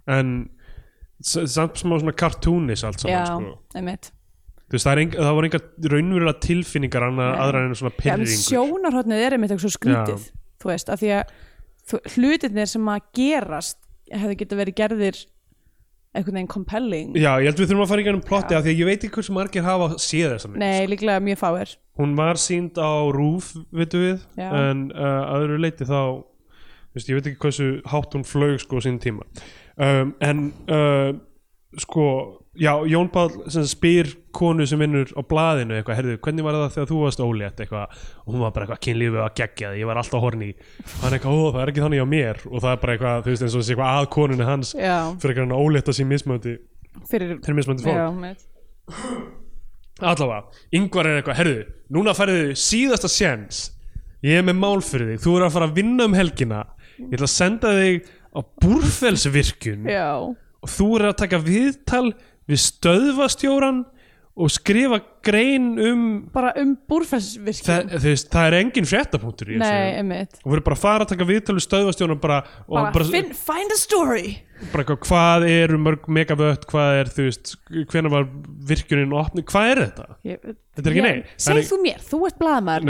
En samt smá svona cartoonis allt saman já, sko. einmitt. Þú veist, það, enga, það voru enga raunverulega tilfinningar annað, Nei. aðra en svona Já, en pyrringur sjónarhóttnið er einmitt eitthvað svo skrítið þú veist, af því að þú, hlutirnir sem að gerast hefðu getað verið gerðir einhvern veginn compelling Já, ég held við þurfum að fara í gennum plotti Já. af því að ég veit ekki hversu margir hafa séð þessa mynd Nei, líklega mjög fáir hún var sínd á rúf veitum við, Já. en uh, að öðru leiti þá veist, ég veit ekki hversu hátt hún flög sko sín tíma um, en uh, sko já, Jón sem spyr konu sem vinnur á blaðinu eitthvað, herðu, hvernig var það þegar þú varst ólétt? Eitthvað, og hún var bara eitthvað kynlífið að gegja það, ég var alltaf horni hann eitthvað, ó, það er ekki þannig á mér. Og það er bara eitthvað, þú veist, eins og þessi eitthvað að konunni hans Já, fyrir hann ólétt að sín mismöndi fyrir fyrir mismöndi fólk. Allavega, yngvar er eitthvað, herðu núna færðu síðasta sjens ég er með mál fyrir þig, þú er að fara að vinna um helgina. Ég ætla að senda þig á búrfelsvirkjun Já, og þú er að taka viðtal við stöðvastjóran og skrifa grein um bara um búrfellsvirkjum það, þú veist, það er engin fréttapunktur í þessu. Og verður bara að fara að taka viðtölu stöðvastjónum bara, og bara, bara, fin, find a story. Bara hvað eru mörg megavött, hvað er þú veist hvenær var virkunin opni, hvað er þetta? ég, Þetta er ekki nei. Það segð þú mér, þú ert blaðmaður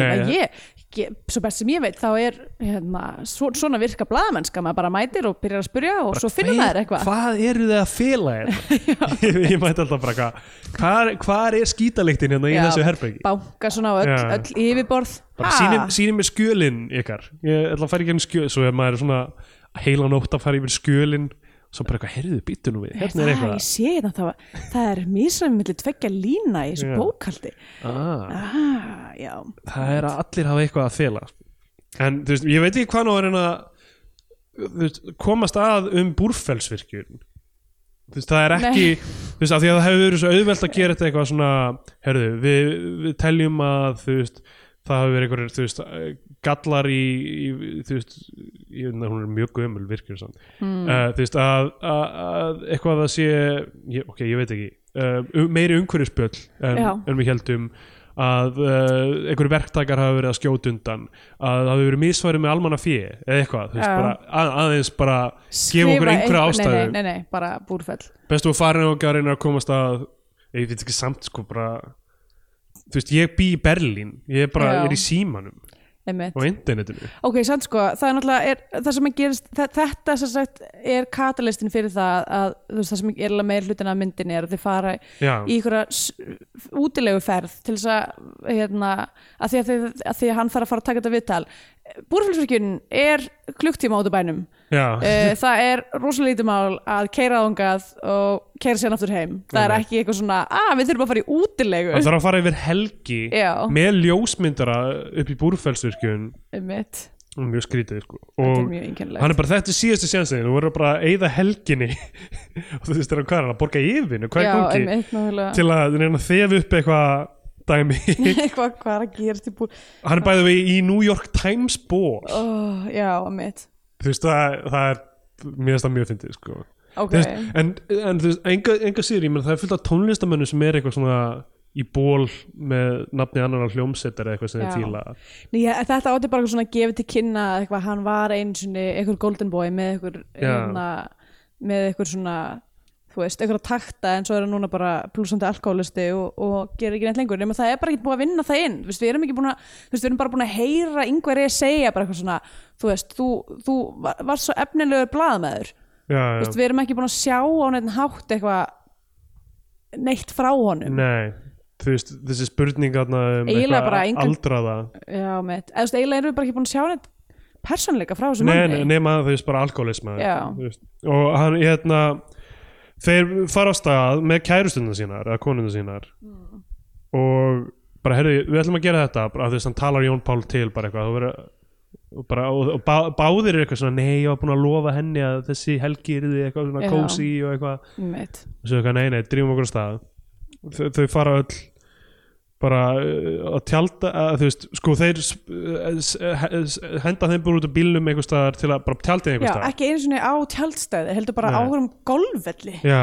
Svo best sem ég veit þá er hérna, svo, svona virka blaðmennska maður bara mætir og byrjar að spyrja og svo finnur maður eitthvað Hvað eru þið að fela hérna? ég, ég mæti alltaf bara hvað hvað, hvað er skítaliktin hérna í þessu herbergi? banka svona á öll, öll yfirborð bara Ha? sýnum, sýnum mér skjölin ykkar ég ætla að fara ekki enn skjöl svo er maður svona heila nótt að fara yfir skjölin svo bara eitthvað, heyrðu, býttu nú við Nei, hérna er það, eitthvað. ég sé þetta það, það er mísræmi millir tveggja lína í þessu bókaldi ah, ah, það er að allir hafa eitthvað að fela. En þú veist, ég veit ekki hvað nú er en að veist, komast að um búrfellsvirkjun. Þú veist, það er ekki þú veist, af því að það hefur verið svo auðvelt að gera þetta eitthvað svona, herðu, við, við teljum að, þú veist það hafi verið einhverjir, þú veist, gallar í, í þú veist ég veit að hún er mjög gömul virkjun samt. Hmm. uh, þú veist, að, að, að eitthvað að sé, ég, ok, ég veit ekki uh, meiri umhverjuspjöll en, en við heldum að uh, einhverju verktakar hafa verið að skjóta undan að það hafi verið misfæri með almanna fjö eða eitthvað, þú veist, bara að, aðeins bara gefa Skrifa okkur einhverja ástæðu nei, nei, nei, nei, bara búrfell. Bestu að fara og að reyna að komast að ég veit ekki samt sko bara þú veist, ég bý í Berlín ég er bara, Já. er í símanum Einmitt. og internetinu. Ok, sann sko, það er náttúrulega er, það sem að gerist, þe- þetta sem sagt er katalistin fyrir það að veist, það sem er meir hlutin af myndinni er að þið fara já, í einhverja útilegu ferð til þess að hérna, að því að, þið, að því að hann þarf að fara að taka þetta viðtal Búrfellsvirkjun er klukktíma út af bænum. Uh, það er rosalega lítið mál að keira ángað og keira sér aftur heim. Það er ekki eitthvað svona, að við þurfum að fara í útilegu það þarf að fara yfir helgi Já. með ljósmyndara upp í búrfellsvirkjun. Mitt, mjög skrítið sko. Er og einkennilegt. hann er bara þetta er síðasti sjansin þú verður bara að eyða helginni. Og þú veist það er er að borga er náttúrulega. Til að þefa upp eitthvað dæmi. Eitthvað hvað er að gerast í búr hann er bæðið við í New York Times ból oh, já, mitt þú veist það, það er mér finnst það mjög fyndið sko. Ok, Þú veist, en, en þú veist, enga, enga menn það er fullt af tónlistamönnum sem er eitthvað svona í ból með nafni annar hljómsettar eða eitthvað sem þeir fíla. Ný, ég- þetta átti bara svona að gefa til kynna að eitthvað, hann var einu sinni eitthvað golden boy með eitthvað Já. hérna, með eitthvað svona þú veist, eitthvað að takta en svo er hann núna bara blúsandi alkoholisti og, og gerir ekki neitt lengur. Nema það er bara ekki búið að vinna það inn. Við erum búin að, við erum bara búin að heyra yngveri að segja bara eitthvað svona þú veist, þú, þú var, var svo efnilegur blaðmaður, við erum ekki búin að sjá á neitt hátt eitthvað neitt frá honum. Nei. Þú veist, þessi spurning þarna um eitthvað aldraða. Já, með, eða þú veist, eiginlega erum við bara ekki búin að sjá neitt persónleika frá þessu manni. nei, nema þú veist bara veist. og hann, hérna þeir fara á stað með kærustundar sínar eða konundar sínar. Mm. og bara, herri, við ætlum að gera þetta bara, þú veist, hann talar Jón Pál til bara eitthvað, og, bara, og, og bá, báðir er eitthvað svona nei, ég var búin að lofa henni að þessi helgi er eitthvað svona kósi og eitthvað. Og svo eitthvað, nei, nei, drýfum okkur á stað. Þau, þau fara öll bara uh, að tjálta að, þú veist, sko þeir s- henda þeim bara út af bílnum einhver staðar til að bara tjálta Já, einhver staðar. ekki einu sinni á tjaldstæði heldur bara Nei. á hverjum golfvelli. Já,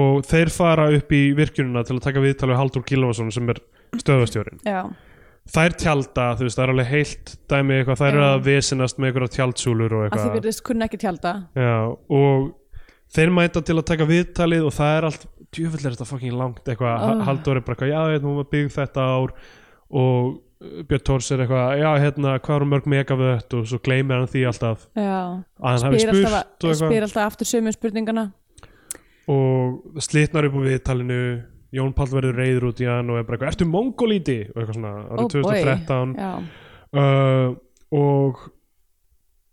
og þeir fara upp í virkjununa til að taka viðtal við Haldur Gilvason sem er stöðvastjórin Já, þær tjálta, þú veist, það er alveg heilt dæmi eitthvað, þær eru Já. að vesinast með einhverja tjaldsúlur og að þið eitthvað. virðist kunna ekki tjalda Já, og þeir mæta til að taka viðtalið og það er allt djöfull er þetta fucking langt eitthvað, Oh. oh. Haldur er bara eitthvað, já, hérna, hún var byggð þetta ár og uh, Björn Tórs er eitthvað, já, hérna, hvað eru mörg megavött og svo gleymir hann því alltaf Já, að hann hafi spurt alltaf, spyr alltaf aftur sömu spurningana og slitnar upp á viðtalinu Jón Pall verður reyður út í hann og er bara eitthvað, ertu mongolíti? og eitthvað svona, árið Oh boy. 2013 Já, uh, og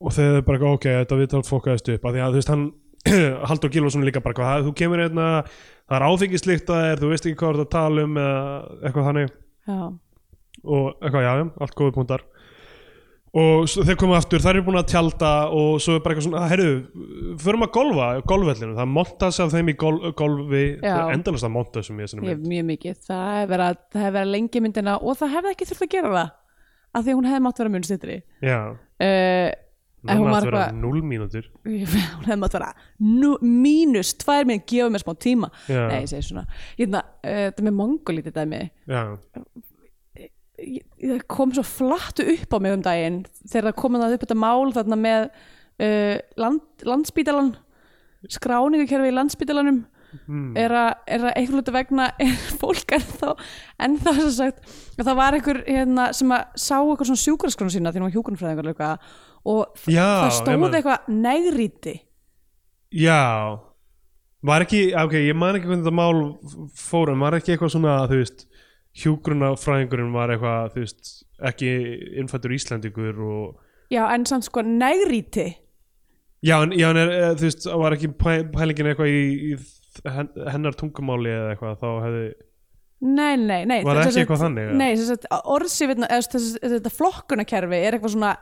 og þau bara ok, þetta viðtal fókaðist upp af því að þú veist hann Haldur Gilvason er líka bara eitthvað, þú kemur hérna það er áfengislikt að þér, þú veist ekki hvað þú ert að tala um eða eitthvað þannig. Já, og eitthvað, já, já, allt góði punktar. Og þeir koma aftur, þær eru búin að tjálta og svo er bara eitthvað svona, herru förum að golfa, golfvellinu, það er montas af þeim í gol, golfi, endalast að montas um ég sinni ég hef mjög mikið það hefur verið, það hefur verið lengi myndina og það hefði ekki þurft að gera það af því hún hefði mátt vera mun stittri já, uh, En hún Hún var að vera eitthvað- 0 mínútur. Hún hefði mátt vera nú, mínus tvær minn, gefa mér smá tíma. Já. nei, ég segi svona hérna, uh, þetta með mongolítið dæmi. Já, ég- það kom svo flattu upp á mig um daginn þegar það kom það upp þetta mál þarna með uh, land, landspítalan skráningakerfi í landspítalanum. Mm. er að, er að einhvern hlutu vegna er fólk ennþá ennþá sem sagt að það var einhver hérna, sem að sá eitthvað svona sjúkrarskrona sína því hann var hjúkurnfræðingar líka og Já, það stóð eitthvað negríti Já. Var ekki, ok, ég man ekki hvernig þetta mál fórum, var ekki eitthvað svona þú veist, hjúgrunafræðingurinn var eitthvað, þú veist, ekki innfættur Íslandingur og já en samt sko negríti Já, en, já, en er, eh, þú veist, var ekki pæ, pælingin eitthvað í, í hen- hennar tungumáli eða eitthvað, þá hefði Nei, nei, nei Var sem ekki eitthvað þannig? Nei, orðsifirna, eða þetta flokkunarkerfi er eitthvað svona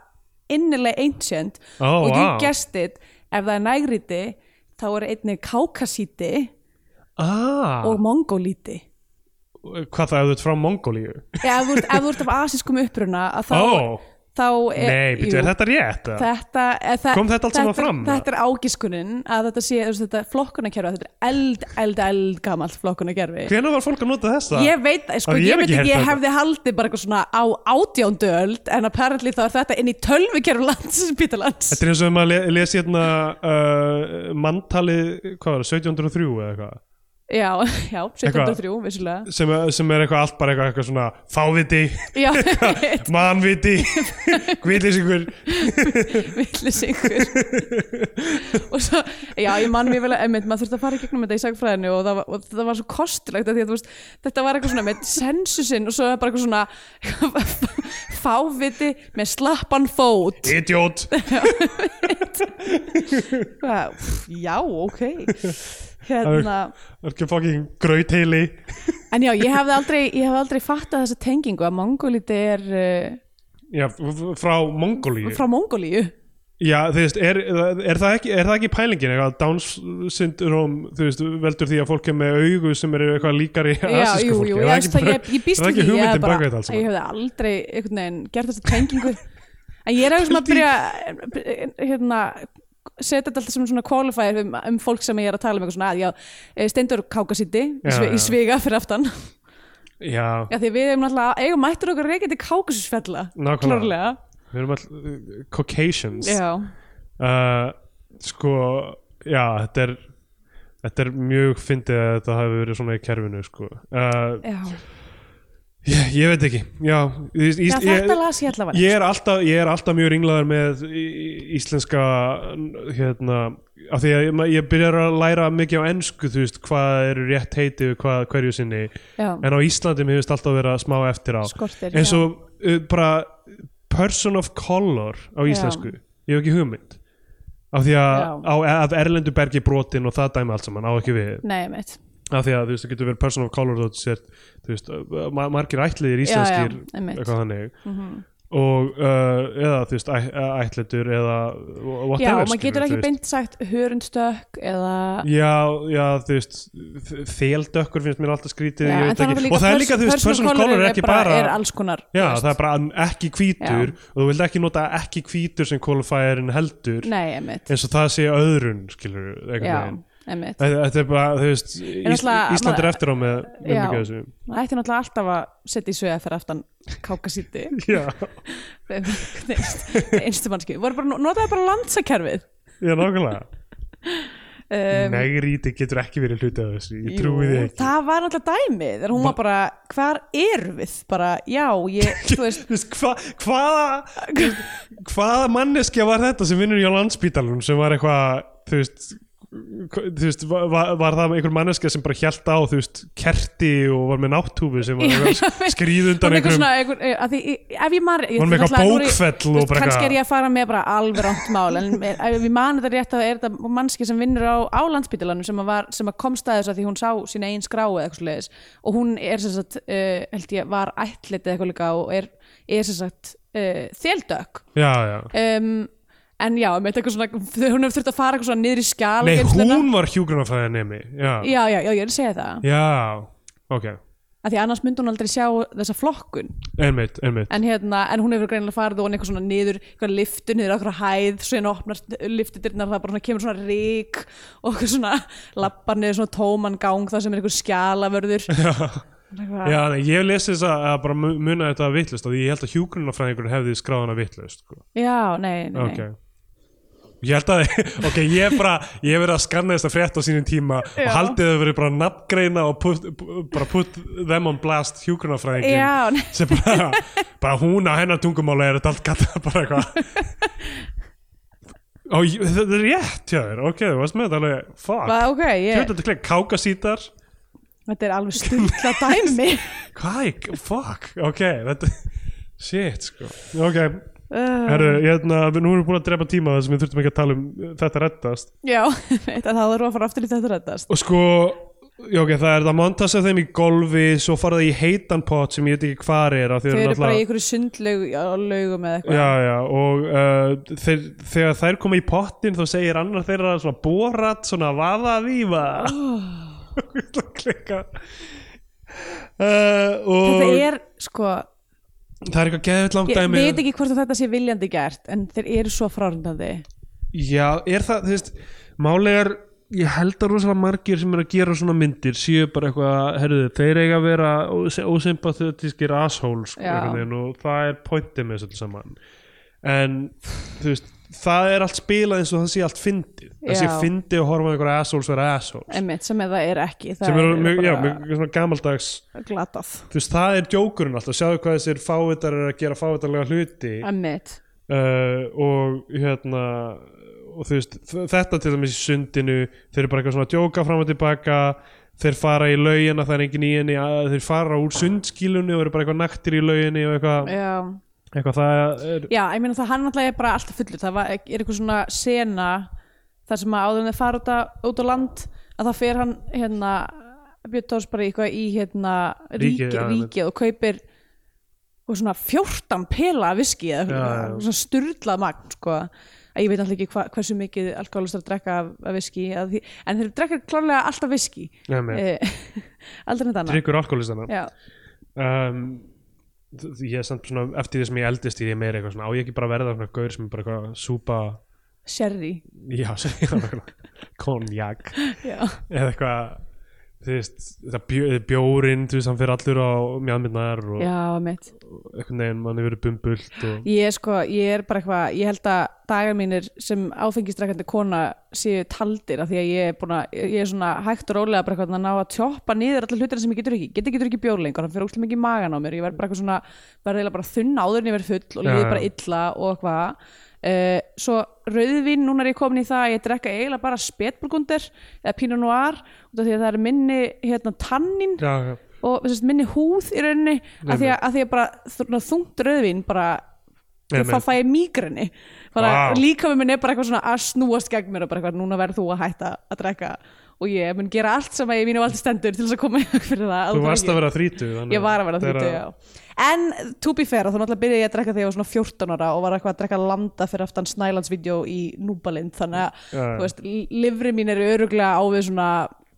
innilega ancient Ó, og you guessed it. Ef það er nægriti þá er einnig kákasíti Ah, og mongolíti hvað það hefði frá Mongólíu? Já, ef þú ert, ef þú ert af asískum uppruna að þá, þá er, nei, byrju, er þetta rétt? eða? þetta, er, þe- Kom þetta allt saman fram, Þetta er ágiskunin að þetta sé, þetta flokkunarkerfi þetta er eld, eld, eld gamalt flokkunarkerfi Hvenær var fólk að nota þessa? Ég veit, sko, ég ég, veit ekki ég hefði haldið bara eitthvað svona á átjóndöld en apparently þá er þetta inn í tölvikerfi landsspítalans Þetta er eins og ef maður le- lesi hérna uh, manntalið, hvað var það, 1703 eða eitthvað Já, já, 1703, vissulega. sem, sem er eitthvað allt bara eitthvað, eitthvað svona fáviti, Já, mannviti. Guðlýsingur villisingur og svo, já, ég man mér vel að einmitt, maður þurfti að fara í gegnum þetta í sagfræðinu og það var, og það var svo kostilegt að því að veist, þetta var eitthvað svona með sensusinn og svo bara eitthvað svona fáviti með slappan fót. Idiot. Pff, Já, ok Hérna. ekki fucking grautheili En já, ég hefði aldrei, hefði aldrei fattað þessa tengingu að mongolíti er uh, Já, frá Mongólíu. Frá Mongolíu Já, þú veist, er, er, það ekki, er það ekki pælingin eitthvað, Downs syndrom þú veist, veldur því að fólk er með augu sem eru eitthvað líkari Já, asísku jú, fólki? jú, Er ég, ég, býst ekki ég, hefði bara, ég hefði aldrei einhvern veginn gert þessa tengingu. En ég er að byrja hérna setja þetta alltaf sem svona qualifier um, um fólk sem ég er að tala um eitthvað svona að já, eh, Steindur Kákasíti í, já. í sviga fyrir aftan. Já, Já, því við erum náttúrulega, eigum mættur okkur reykjandi Kákasusfella klárlega. Við erum all uh, Caucasians. Já, uh, Sko, já, þetta er þetta er mjög fyndið að þetta hafi verið svona í kerfinu sko. uh, já, ég, ég veit ekki Já, ég, já ég, þetta las ég allavega ég, er alltaf, ég er alltaf mjög ringlaður með í- í- íslenska hérna af því að ég, ég byrjar að læra mikið á ensku þú veist, hvað eru rétt heiti við hvað, hverju sinni, Já, en á Íslandi mér finnst alltaf vera smá eftir á. Skortir eins já. og uh, bara person of color á íslensku. Ég hef ekki hugmynd. Af því að Já. á, að erlendu bergi brotin og það dæmi allt saman á ekki við. Nei, meitt af því að þú veist, það getur verið person of color þú sér, þú veist, ma margir ætliðir Já, já, íslenskir, einmitt. eitthvað þannig. Mhm. og uh, eða þú veist æ, ætlendur eða whatever Já, og maður getur ekki beint sagt hörundstökk eða Já, já, þú veist þeldökkur finnst mér alltaf skrítið Já, ég veit ekki. og það er líka, þú veist, person of color er ekki bara, er alls konar já, það er bara ekki hvítur og þú vilt ekki nota ekki hvítur sem qualifierin heldur Nei, eins og það sé öðrun, skilur Já, emitt Þetta er bara, þú veist Ísland er eftir á með Já. mikið þessu. Það ætti náttúrulega alltaf að setja í svega fyrir aftan kákasíti. Já, einstu mannski notaði bara landsakerfið já, nákvæmlega. Um, Negríti getur ekki verið hluti af þessu Ég trúi því ekki. það var náttúrulega dæmið þegar hún var bara, hvar erum við? Bara, já, ég, þú veist hva, hvaða hvaða manneskja var þetta sem vinnur hjá landsbítalunum sem var eitthvað þú veist þú veist, var, var það einhver manneskja sem bara hjælt á, þú veist, kerti og var með náttúfu sem var skrýð undan er einhverjum svona, einhver, eh, að ef ég man ég- ég- bókfell og bara kannski er ég að fara með bara alveg rámt mál en ef ég man þetta rétt þá er þetta mannski sem vinnur á, á landsbytalanum sem, að var, sem að komst að þessu að því hún sá sína einn skrá eða eitthvað svoleiðis. Og hún er sem sagt, uh, held ég, var ætlit eða eitthvað líka og er, er sem sagt uh, þéldök Já, já. Um, en já, með eitthvað svona hún hefur þurft að fara eitthvað svona niður í skjál Nei, hún var hjúgrunafræðinemi Já, já, já, já, ég er að segja það. Já ok. Að því annars myndi hún aldrei sjá þessa flokkun. Einmitt, einmitt. En, hérna, en hún hefur greinilega farið og eitthvað svona niður, eitthvað liftu niður okkur hæð svo hérna opnar liftudirnar það bara svona, kemur svona rík og eitthvað svona lappar niður svona tóman gang það sem er eitthvað skjalavörður Eitthvað- Já, nei, ég hef lesið þess að bara mu- muna þetta vittlust og ég held að hjúgrunarfræðingur hefði skráðana vittlust sko. já, nei, nei, nei. ok Ég held að, ok, ég er bara ég hef verið að skanna þess að frétt á sínum tíma Já. og haldið þau verið bara að nafngreina og put, bara put them on blast nei. sem bara, bara hún á hennar tungumáli er þetta allt kallað bara eitthvað. Ó, þetta er rétt hjá þér, ok, þú varst með þetta alveg fuck, ok, ég ég, veit þetta klik kákasítar þetta er alveg stundla dæmi. Hvað, er- fuck, ok þetta, shit, sko. Ok, herru, hérna nú erum við búin að drepa tíma þess að við þurfum ekki að tala um þetta reddast. Já, það þarf að fara aftur í þetta reddast. Og sko, já, ok, það er það montas af þeim í golfi, svo fara það í heitan pot sem ég veit ekki hvað er þau eru bara í einhverju sundlaug á laugum eða eitthvað. Já, já, og uh, þeir, þegar þær koma í pottin þá segir annar þeirra svona borat, svona vaða víva oh. klikka uh, og þetta er sko það er eitthvað geðvitt langt ég dæmi. veit ekki hvort að þetta sé viljandi gert en þeir eru svo frárundandi Já, er það, þú veist málið er, ég held að rosalega margir sem er að gera svona myndir séu bara eitthvað, herruðu, þeir eiga að vera ósympathetískir assholes sko, Já. einhvern veginn, og það er pointið með þessu öllu saman. En þú veist, það er allt spilað eins og það sé allt fyndið. Það sé fyndið að horfa á einhverja assholes vera assholes. Einmitt sem eða er ekki það sem er, mjög, já, mjög svona gamaldags glatað. Þú veist, það er djókurinn alltaf, sjáðu hvað þessir fávitar er að gera fávitarlega hluti. Uh, og hérna og þú veist, þetta til dæmis í sundinu þeir eru bara eitthvað svona að djóka fram og tilbaka þeir fara í laugina, það er engin í henni þeir fara úr sundskílunni og eru bara eitthvað naktir í lauginni og eitthvað, já, eitthvað það er já ég meina það hann alltaf er bara alltaf fullur. Það var, er eitthvað svona sena þar sem að áður en þeir fara út, að, út á land að það fer hann hérna Björn Tórs bara eitthvað í hérna Ríkið, ríkið, já, ríkið og kaupir og svona 14 pela viski eða já. svona sturlað magn sko. Að ég veit alltaf ekki hva, hversu mikið alkoholistar drekka af, af viski en þeir drekka klárlega alltaf viski. Ja, með, eh, aldrei neitt annað. Tryggur alkoholistana um, ég er samt svona eftir því sem ég eldist í því meira eitthvað svona, á ég ekki bara verða svona gaur sem er bara eitthvað súpa sherry. Já, konjak eða eitthvað þú veist, þetta bjó, bjórin þú veist, hann fyrir allur á mjadminnar og einhvern veginn mann hefur verið bumbult og ég er sko, ég er bara eitthvað ég held að dagar mínir sem áfengistrækandi kona séu taldir af því að ég er búin að, ég er svona hægt og rólega bara eitthvað að ná að tjópa niður allir hlutina sem ég getur ekki, getur getur ekki bjór lengur hann fyrir mikið í magan á mér, ég verð bara eitthvað svona verð eiginlega bara þunn áður en ég verð full og líði bara illa og eitthvað Uh, svo rauðvin, núna er ég komin í það að ég drekka eiginlega bara spetburgundir eða pinot noir því að það er minni hérna tannin já, já, og þess, minni húð í rauninni að því að, að því að bara þungt rauðvin bara þá fæ ég mígrinni bara Vá. líka með minn er bara eitthvað svona að snúast gegn mér og bara eitthvað núna verður þú að hætta að drekka og ég mun gera allt sem að ég mínu valdi stendur til þess að koma í veg fyrir það. Þú varst að vera þrítu ég var að vera þrítið, já. En to be fair, þá náttúrulega byrjaði ég að drekka þegar ég var svona 14 ára og var eitthvað að drekka landa fyrir aftan Snælandsvídeó í Núbalind þannig að, Já, já. þú veist, livri mín eru öruglega á við svona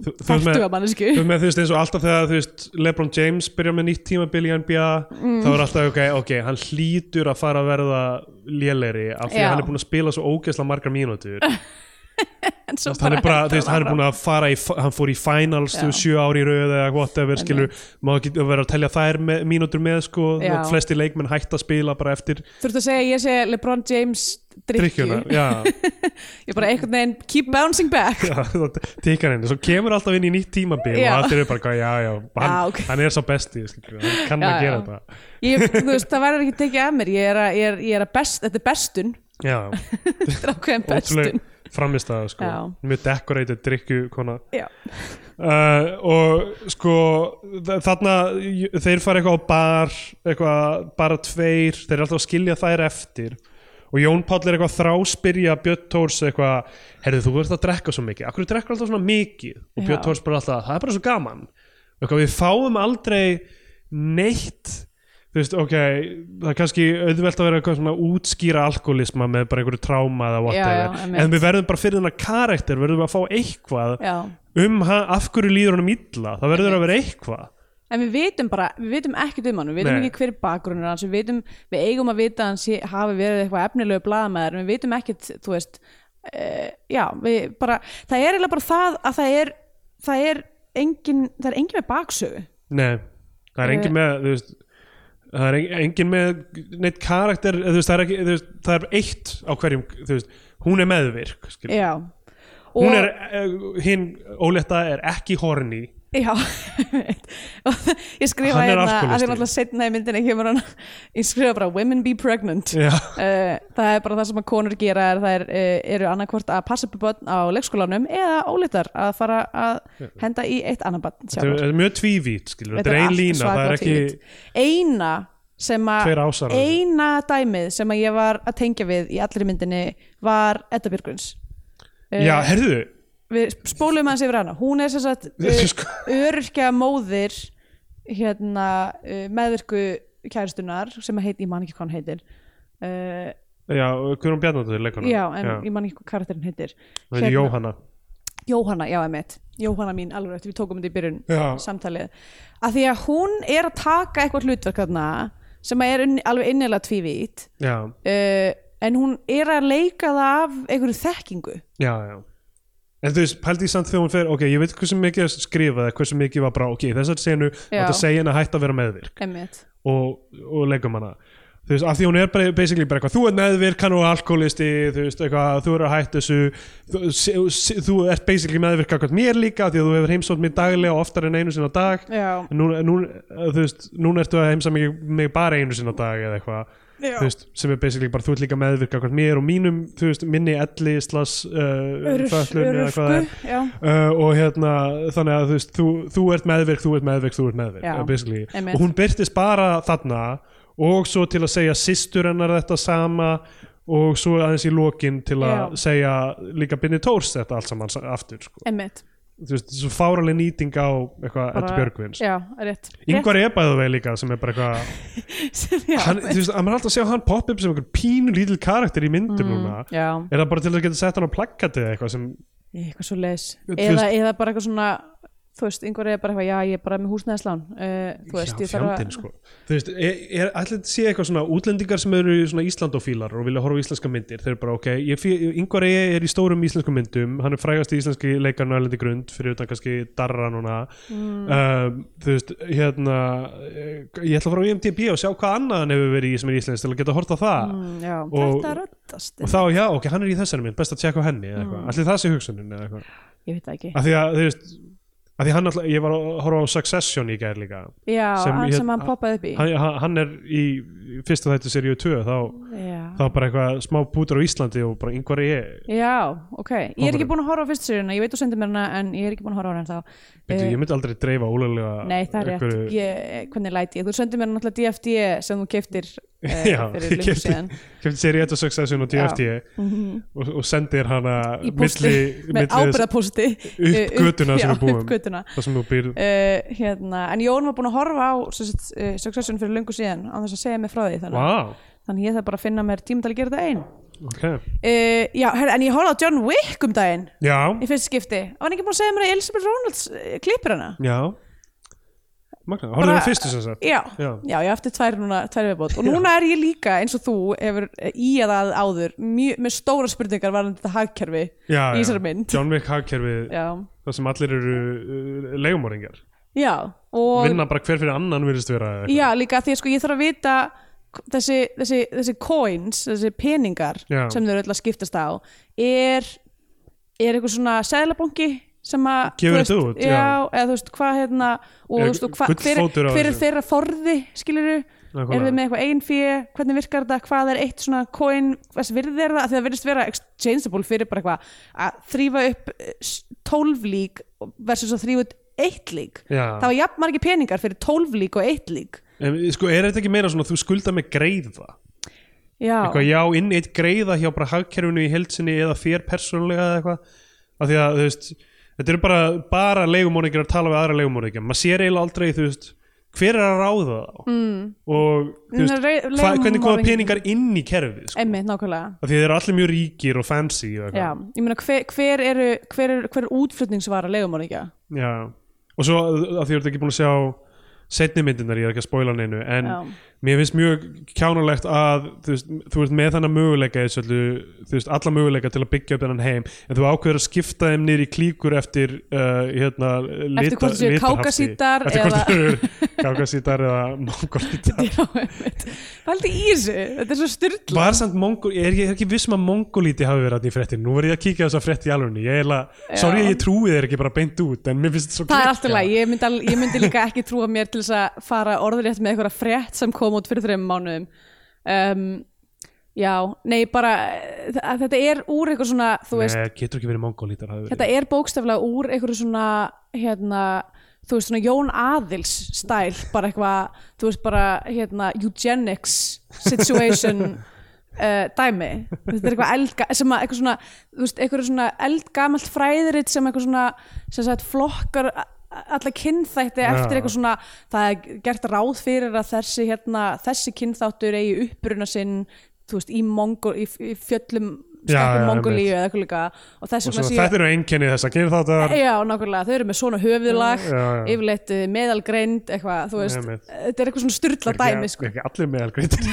færtuga mannesku þú veist með þú veist eins og alltaf þegar þú veist Lebron James byrja með nýtt tímabil í NBA Mm. þá er alltaf ok, ok, hann hlýtur að fara að verða lélegri af því að hann er búin að spila svo ógeðslega margar mínútur en svo bara, veist, hann er búin að fara í, hann fór í finals, þú sjö ári í röð eða whatever, skilur, má ekki vera að telja þær með, mínútur með, sko, og flesti leikmenn hægt að spila bara eftir Þú ert að segja ég sé LeBron James drikju Ég bara einhvern veginn keep bouncing back. Tikar henni, svo kemur alltaf inn í nýtt tímabil og allir eru bara, já, já, hann, Já, ok. hann er svo besti, skilur, hann kann Já, að gera þetta. Ég, Þú veist, það verður ekki tekið af mér Ég er að, ég ég að best, þetta er bestun. Þetta er ákveðin bestun ótrúlega framistæða, sko, mjög kona Já, uh, og sko þa- þarna þeir fara eitthvað á bar eitthvað bara tveir þeir eru alltaf að skilja þær eftir. Og Jón Páll er eitthvað þráspyrja Björn Tórs eitthvað, herðu þú verður að drekka svo mikið akkur drekkur alltaf svona mikið? Og. Björn Tórs bara alltaf, það er bara svo gaman. Eitthvað, við fáum aldrei neitt þú veist, ok, það er kannski auðvelt að vera eitthvað svona útskýra alkoholisma með bara einhverju tráma eða whatever. já, en við verðum bara fyrir þennan karakter verðum við að fá eitthvað já. um af hverju líður honum illa? Það verður að vera eitthvað. En við vitum bara, við vitum ekkert um hann við vitum Nei. ekki hver er bakgrunnur hans við, vitum, við eigum að vita sé, hafi verið eitthvað efnilegu blaðamæður en við vitum ekkert, þú veist uh, já, við bara það er eiginlega bara það að það er það er engin, það er engin með baksögu. Nei, það er engin með þú veist það er en- engin með neitt karakter veist, það, er ekki, veist, það er eitt á hverjum veist, hún er meðvirk hún er, uh, hinn óletta er ekki horny Já, ég skrifa hérna að því náttúrulega setna í myndinni kemur hann, ég skrifa bara women be pregnant. Uh, það er bara það sem að konur gera er það er, uh, eru annarkvort að passa upp börn á leikskólanum eða óleitar að fara að henda í eitt annar barn þetta er, mjög tvívítt skilur, þetta er ein lína það er ekki eina sem að eina dæmið sem að ég var að tengja við í allri myndinni var Edda Björguns já, herðu við spólum hans yfir hana. Hún er sem sagt Sko. öryrkja móðir hérna uh, meðvirku kæristunar sem að heit, ég man ekki hvað hann heitir. Uh, já, Guðrún Bjarnadóttir leikona já, en ég man ekki hvað karakterin heitir. Það er Jóhanna. Jóhanna, já, emitt Jóhanna mín, alveg eftir við tókum þetta í byrjun Já. samtalið, að því að hún er að taka eitthvað hlutverk þarna sem er inn, alveg innilega tvívít já, uh, en hún er að leika það af einhverju þekkingu. Já, já En þú veist, pældi ég samt þegar hún fer, ok, ég veit hversu mikið að skrifa eða hversu mikið var bara, ok, þessar senu að segja henni að hætta að vera meðvirk. Emitt og, og leikum hana þú veist, af því hún er bara basically bara eitthvað þú ert meðvirk, hann og alkoholisti þú veist, eitthvað, þú eru að hætta þessu þú, se- þú ert basically meðvirk akkvæmt mér líka, því að þú hefur heimsótt mér daglega og oftar en einu sinna dag. Nú, nú, þú veist, núna ertu að heimsa mig, mig bara einu sinna dag eða eitthvað. þú veist, sem er basically bara þú ert líka meðvirk akkvæmt mér og mínum, veist, minni elli slas uh, Örf, fötlun eða hvað það er. Uh, og hérna þannig að þú veist þú, þú ert meðvirk, þú ert meðvirk, þú ert meðvirk uh, og hún byrtist bara þarna og svo til að segja systur hennar þetta sama og svo aðeins í lokin til að segja líka Binni Tórs þetta allt saman sa- aftur sko. emitt þú veist, svo fáraleg nýting á eitthvað Eddu Björgvins. Já, rétt. Yngvar bæðu vegi líka sem er bara eitthvað hann, þú veist, að maður alltaf sjá hann pop upp sem einhver pínu lítil karakter í myndum núna. já, er það bara til að geta sett hann á plakkati eða eitthvað sem eitthvað svo leis eða, eða bara eitthvað svona þú veist, einhver er bara eitthvað, já, ég er bara með húsnæðislán. Uh, þú veist, Já, ég þarf fjandinn sko. Þú veist, er, allir þetta sé eitthvað svona útlendingar sem eru svona Íslandofílar og vilja horfa íslenska myndir þeir eru bara ok, Ingvar E. er í stórum íslenskum myndum, hann er frægast í íslenski leikarnu Erlendi Grund, fyrir utan kannski Darra núna. Mm. um, þú veist, hérna eh, ég ætla að fara á IMDb og sjá hvað annað hann hefur verið í sem er íslensk til að geta horta á það. Mm, já, Og- og þá, já, ok, hann er í þessari mynd, best að tjekka henni Mm. allir það sé hugsunin eða eitthvað? Ég veit það ekki. Af því að, þú veist af því hann alltaf, ég var að horfa á Succession í gær líka. Já, Sem ég- sem hann poppaði upp í. hann, hann- hann er í fyrsta þættu seríu 2 þá, þá bara eitthvað smá bútur á Íslandi og bara yngvar ég já, ok, ég er ekki búin að horfa á fyrst sérina, ég veit þú sendir mér hana en ég er ekki búin að horfa á hana þá Byrju, ég myndi aldrei dreifa ólega Nei, það er rétt, ég, hvernig læti ég? Þú sendir mér náttúrulega DFD sem þú keftir uh, Já, ég síðan. kefti seríu 1 og Succession og DFT og, og sendir hana í posti milli, með ábyrðaposti upp götuna sem já, við búum. það sem þú býr uh, hérna, en Jón var búin að horfa á sem Succession fyrir lungu síðan á þess að segja mig frá því þannig, wow, þannig ég þarf bara að finna mér tíma til að gera þetta einn. Ok. Uh, já, en ég horfði á John Wick um daginn. Já, í fyrst skipti. Og hann ekki búin að segja mér að Elizabeth Reynolds uh, klippir hana? Já. Magna, horfðu það fyrstu sem sagt? Já, Já. ég eftir tvær núna tvær viðbót. Og núna er ég líka eins og þú hefur í að að áður mjö, með stóra spurningar varðandi þetta hagkerfi já, í þessari mynd. John Wick hagkerfið já, það sem allir eru uh, leigumóringar já og vinna bara hver fyrir annan virðist vera eitthvað. já, líka því að sko ég þarf að vita þessi, þessi, þessi coins þessi peningar Já. sem þau eru öll að skiptast á er er eitthvað svona seðlabanki sem að Gefur þetta út, já. eða þú veist hvað hérna og, Er þú veist, og hva, hver, hver er þeirra forði skiluru erum við með eitthvað einn fyrir, hvernig virkar þetta? Hvað er eitt svona coin, hvers virði er það? Það virðist vera exchangeable fyrir bara eitthvað að þrýfa upp eh, s- 12 lík versus að þrýfa upp eitt lík Já. það var jafn margir peningar fyrir 12 lík og eitt lík En, sko, er þetta ekki meira svona að þú skulda með greiða já, eitthvað já, inn eitt greiða hjá bara hagkerfinu í heilsinni eða þér persónulega eða eitthvað af því að þú veist, þetta eru bara bara leigumóringir að tala við aðra leigumóringir maður sér eiginlega aldrei, þú veist hver er að ráða þá mm. og þú veist, Nei, hva, hvernig koma peningar inn í kerfið sko? emmitt nákvæmlega af því þeir eru allir mjög ríkir og fancy og já, eitthvað. ég meina hver, hver eru hver er, hver er útflutningsvara legumorðingja Já. Og svo af því að þú ert ekki búin að sjá setni myndirnar, ég er ekki að spoila neinu en Já. Mér finnst mjög kjánulegt að þú veist, þú veist með þannig möguleika þú veist, alla möguleika til að byggja upp þennan heim, en þú ákveður að skipta þeim í klíkur eftir uh, hérna, lita, hvort séu litarhafti. kákasítar eftir hvort þau eru kákasítar eða mongolítar einmitt. Pældi í þessu, þetta er svo styrla var samt mongol, er ég er ekki viss um að mongolíti hafi verið þarna í fréttin, nú verð ég að kíkja á þessa frétt í alvegni, ég er eiginlega, sorry að ég trúi þeir ekki bara beint út, en mér finnst þetta svo Kom út fyrir þreim mánuðum. Um, Já, nei bara þetta er úr eitthvað svona þú veist, Nei, getur ekki verið mongolítar þetta er bókstaflega úr eitthvað svona hérna, þú veist svona Jón Aðils stæl, bara eitthvað þú veist bara hérna eugenics situation uh, dæmi, þetta er eitthvað eldga sem að eitthvað svona, þú veist, eitthvað svona eldgamalt fræðiritt sem eitthvað svona sem sagt flokkar alla kynþætti eftir eitthvað svona það er gert ráð fyrir að þessi hérna, þessi kynþáttur eigi uppruna sinn veist, í, Mongol, í, í fjöllum Já, Mongolíu eða eitthvað líka. Þetta eru einkenni þess að gera þáttar Já, nákvæmlega, þau eru með svona já. yfirleitt eh, meðalgreind eitthvað, þú veist, þetta er eitthvað svona styrla dæmi sko. ekki allir meðalgreindir.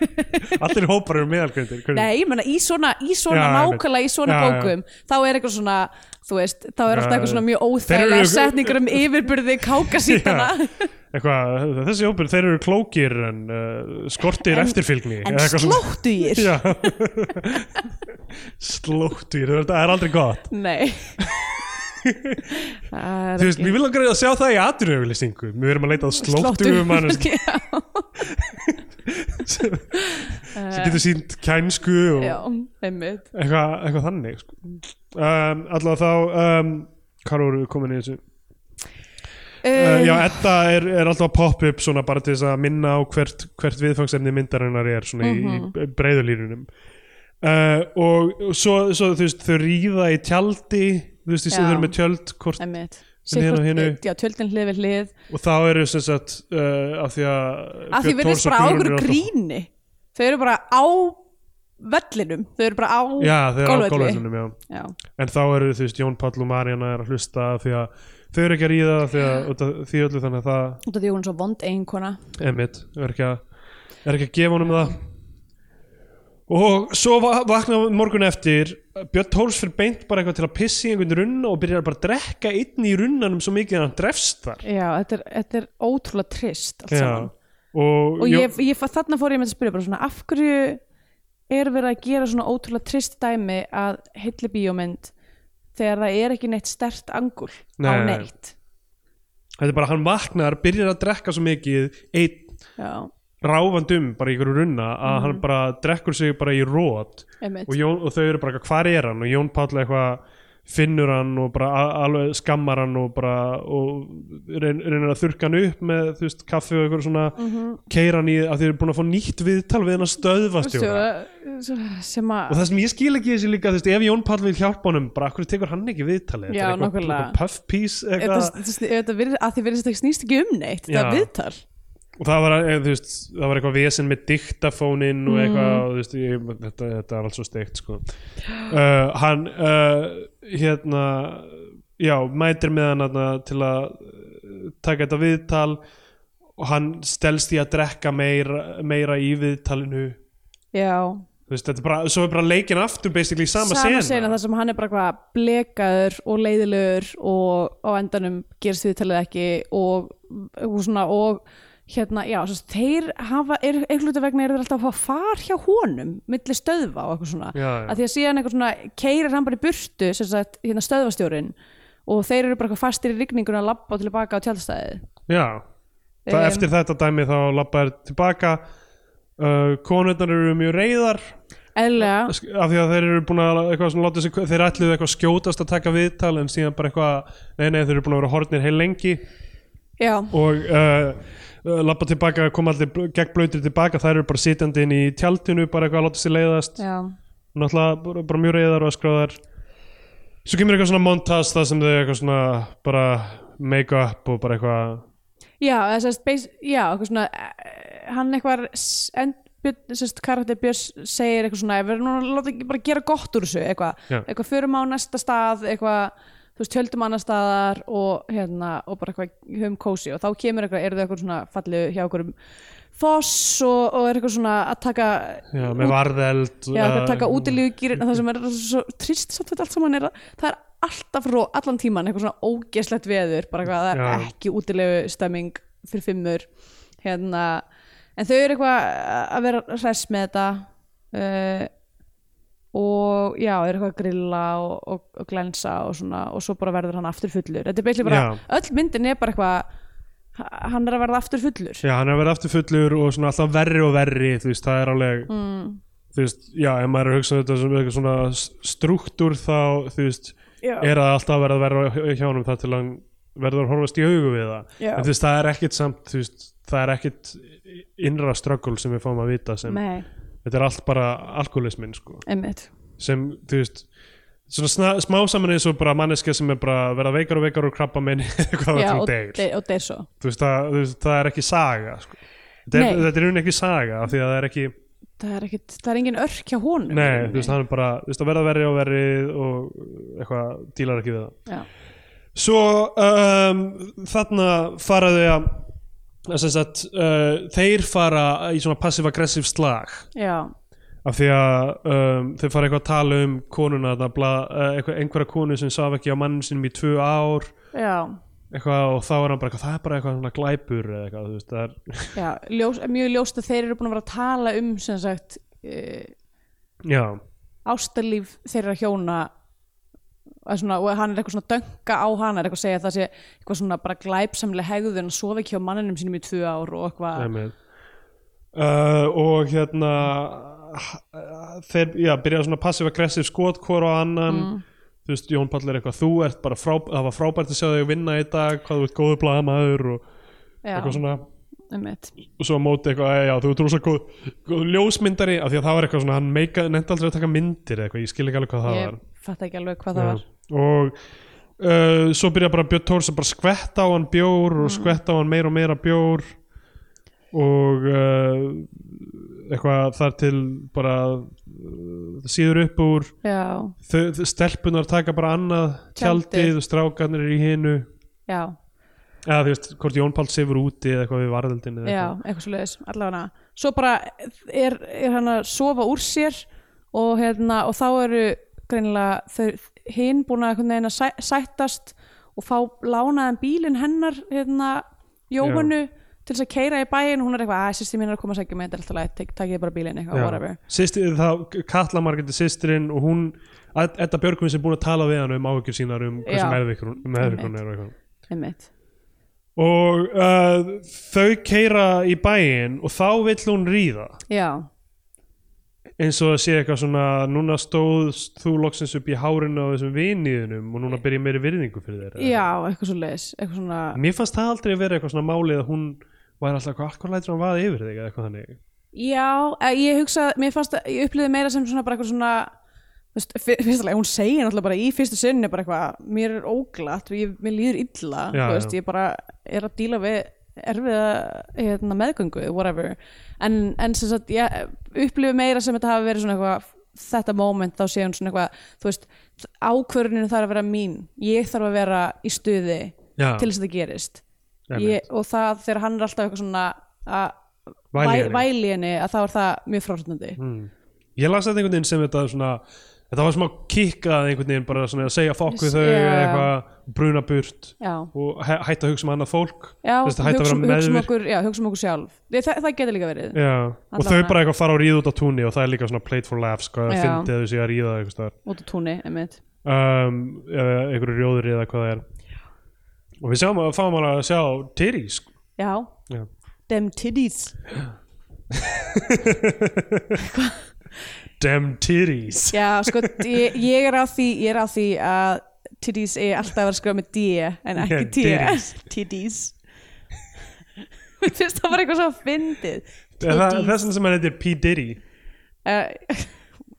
Allir hópar eru meðalgreindir Nei, ég menna í svona, í svona nákvæmlega í svona bókum þá er eitthvað svona, þú veist þá er alltaf eitthvað svona mjög óþægilega setningar um yfirburði kákasítana eitthvað, þessi hópur, þeir eru klókir en uh, skortir En- eftirfylgni en eða eitthvað svona- slóttu ég Já Slóttir, það er aldrei gott. Nei. Þú veist, ekki- við viljum að sjá það í aturöfylýsingu Við erum að leita að slóttu um hann sem sem getur sínt kænsku og já, einmitt. eitthvað, eitthvað þannig sko. um, Alltaf þá um, Hvað voru komin í þessu? Uh, já, Edda er, er alltaf upp svona bara til þess að minna á hvert, hvert viðfangsefni myndarinnar er svona í, í breiðulínunum uh, og svo, svo þú veist, þau ríða í tjaldi þú veist, þau eru með tjöld hvort, hérna Sikkvort- hinu- Já, tjöldin hlið við hlið. Og þá eru sem sagt uh, af því að að því Thors og bara á okkur gríni. Þau eru bara á vellinum. Þau eru bara á Já. en þá eru þú veist, Jón Páll og Maríana er að hlusta af því að þau eru ekki að ríða því, að, því öllu þannig að það því hún er svo vond eiginkona Emmitt, er er ekki að gefa honum það. Og svo va- vakna morgun eftir. Björn fyrir beint bara eitthvað til að pissi í einhvern runna og byrjar bara að drekka inn í runnanum svo mikið að hann drefst þar. Já, þetta er, þetta er ótrúlega trist allt saman. Og, og ég, ég, þarna fór ég með að spyrja bara svona af hverju er verið að gera svona ótrúlega trist dæmi að hilli bíómynd þegar það er ekki neitt stert angul á Nei. neitt. Þetta er bara hann vaknar, byrjar að drekka svo mikið einn Já, ráfandum bara í einhverju runna að hann bara drekkur sig bara í rót einmitt. Og, Jón, og þau eru bara hvað er hann? Og Jón Páll eitthvað finnur hann og bara skammar hann og bara og reyn, reynir að þurrka hann upp með þú veist kaffi og eitthvað svona mm Mhm. keira hann í að þið eru búin að fá nýtt viðtal við hann að stöðvastjóra og það sem ég skil ekki í þessu líka þú veist ef Jón Páll vil hjálpa honum bara akkur tekur hann ekki viðtalið Þetta er eitthvað- puff piece eitthvað að því verðist ekki snýst ekki um neitt þetta er viðtal og það var, eh, veist, það var eitthvað vesen með diktafónin og eitthvað Mm. og, veist, ég, þetta, þetta er allt svo steikt sko. uh, hann uh, hérna já, mætir með hann þarna til að uh, taka þetta viðtal og hann stelst í að drekka meira, meira í viðtalinu. Já, veist, þetta er bara, svo er bara leikin aftur basically sama, sama sena. sena þar sem hann er bara eitthvað blekaður og leiðilegur og á endanum gerst við talið ekki og, og svona og hérna, já, svo þeir hafa, er, einhverjuta vegna eru þeir alltaf að fá far hjá honum milli stöðva og eitthvað svona. Já, já. að því að síðan eitthvað svona keirir hann bara í burtu sem sagt, hérna stöðvastjórin og þeir eru bara eitthvað fastir í rigningun að labba tilbaka á tjaldstæðið. Já, það, Um, eftir þetta dæmi þá labba er tilbaka. Uh, konurnar eru mjög reyðar eðlega, af því að þeir eru búin að eitthvað svona láta sig, þeir ætluðu eitthvað skjótast að taka viðtal en síðan bara eitthvað, nei nei þeir eru búin að vera hornir heil lengi. Já, og uh, lappa tilbaka, koma allir gegn blöytir tilbaka, þær eru bara sitjandi inn í tjaldinu, bara eitthvað að láta sig leiðast. Já. Náttúrulega bara, bara mjög reyðar og öskráðar svo kemur eitthvað svona montas það sem þau eitthvað svona bara make up og bara eitthvað Já, sérst, beis, já, eitthvað svona eh, hann eitthvað karakter Björns segir eitthvað svona við erum nú að láta bara gera gott úr þessu eitthvað, eitthvað förum á næsta stað eitthvað, þú veist, tjöldum annar staðar og, hérna, og bara eitthvað höfum kósi og þá kemur eitthvað, eru þau eitthvað svona fallið hjá okkur foss og, og er eitthvað svona að taka já, með varðeld já, að taka uh, útilífugýr það sem er svo trist samt þetta allt saman er að það er alltaf ró, allan tíman eitthvað svona ógeslegt veður bara eitthvað, það er ekki útilegu stemming fyrir fimmur hérna, en þau eru eitthvað að vera hress með þetta uh, og já, eru eitthvað að grilla og, og, og glensa og svona og svo bara verður hann aftur fullur. Þetta er beilig bara, Já. öll myndin er bara eitthvað hann er að verða aftur fullur. Já, hann er að vera aftur fullur og svona alltaf verri og verri þú veist, það er alveg mm, þú veist, já, ef maður er að hugsa um þetta sem eitthvað svona s- strúktúr þá, þú veist, já, er það alltaf að vera að verra hjá honum þar til hann verður að horfast í augu við það. En þú veist, það er ekkit samt, þú veist það er ekkit innra ströggul sem við fáum að vita sem, Nei, þetta er allt bara alkoholismin, sko, sem, þú veist svona smá saman eins og bara manneska sem er bara að vera veikar og veikar og krabba minni eitthvað já, það og, de, og deyr svo þú veist, það, þú veist, það er ekki saga sko. þetta, er, Nei. þetta er unni ekki saga af því að það er ekki, það er, ekkit, það er engin örk hjá honum nei, rauninni. þú veist, hann er bara veist, að verða verri og verri og eitthvað dílar ekki við það Já. svo um, þarna fara þau að að uh, þeir fara í svona passive-aggressive slag. Já, af því að um, þau fara eitthvað að tala um konuna bla, uh, einhverja konu sem saf ekki á mannin sinum í tvö ár. Já, eitthvað, og þá er hann bara eitthvað, það er bara eitthvað svona glæpur eitthvað, þú veist, er já ljós, mjög ljóst að þeir eru búin að vera að tala um sem sagt uh, já, ástarlíf þeirra hjóna svona, og hann er eitthvað svona dönga á hana er eitthvað að segja að það sé eitthvað svona bara glæpsamlega hegðun að sofa ekki á manninum sínum í tvö ár og eitthvað uh, og hérna þeir, já, byrja svona passive-aggressive skot hvort á annan Mm. þú veist, Jón Pall er eitthvað, þú ert bara frá, það var frábært að sjá þig vinna í dag hvað þú ert góður blaðamaður og já, eitthvað svona. Og svo móti eitthvað, "Æ, já, þú ert rosa góð, góð ljósmyndari, af því að það var eitthvað svona hann meika, nefndi aldrei að taka myndir eitthvað, ég skil ekki alveg hvað það ég var. fatt ekki alveg hvað það Já. var. Og uh, svo byrja bara Björn Tórs að bara skvetta á hann bjór Mm. og skvetta á hann meira og meira bjór. Og uh, eitthvað þar til bara uh, síður upp úr. Þau, stelpunar taka bara annað Tjaldið. tjaldið og strákarnir eru í hinu. Já, eða þú veist, hvort Jón Pál sefur úti eða eitthvað við varðeldin eða já, eitthvað. eitthvað svo leiðis allavega. Svo bara er, er hann að sofa úr sér og, hérna, og þá eru greinilega þau hinn búin að einhvern veginn að sæ, sættast og fá lánaðan bílinn hennar hérna, Jóhannu til þess að keira í bæinn og hún er eitthvað, að sýsti mín er að koma að segja mig, þetta er alltaf takk ég bara bílinn eitthvað, Já. whatever. Systir, þá, Katla Margreti sýstirinn og hún Edda Björgvins er búin að tala við hann um áhyggjur sínar um hún meðvirk hún er og eitthvað. Einmitt, og uh, þau keira í bæinn og þá vill hún ríða. Já, eins og að sé eitthvað svona núna stóðst þú loksins upp í hárinu á þessum viniðunum og núna byrja meiri virðingu fyrir þeirra já, eitthvað svo leiðis eitthvað svona, mér fannst það aldrei að vera eitthvað svona málið að hún væri alltaf eitthvað, hvað lætur hann vaða yfir þig? eitthvað þannig. Já eh, ég hugsa, mér fannst ég upplýði meira sem svona bara eitthvað svona veist, fyr- fyrst alveg, hún segir náttúrulega bara í fyrstu sinni bara eitthvað, mér er óglatt ég, mér líður illa, Já, þú veist, ég bara er að díla við erfiða hérna, meðgöngu, whatever. En, en sem sagt, ég upplýði meira sem þetta hafi verið svona eitthvað þetta moment, þá sé hún svona eitthvað þú veist, ákvöruninu þarf að vera mín. Ég þarf að vera í stuði Já, til þess að þetta gerist. Ég, og það þegar hann er alltaf eitthvað svona að Væli henni. að þá er það mjög fráhrundandi mm. ég las þetta einhvern veginn sem þetta svona þetta var smá kikkað einhvern veginn bara að segja fokk við þau Já. eitthvað, bruna burt já, og hæ- hætta að hugsa um annað fólk. Já að vera hugsa, um- hugsa, um okkur, já, hugsa um okkur sjálf. Það, það, það getur líka verið. Og þau bara eitthvað fara og ríða út á túnni og það er líka svona played for laughs hvað það Já. fyndi að þau sé að ríða út á túnni, einmitt. Um, eða einhverju rjóður eða hvað það er. Og við sjáum að fáum að sjá titties. Já, them titties damn titties. Já, sko, ég, ég er á því ég er á því að titties er alltaf að vera skrifa með D en ekki T. titties. Mér finnst það bara eitthvað svo fyndið. Það- þess vegna sem hann heitir P. Diddy uh,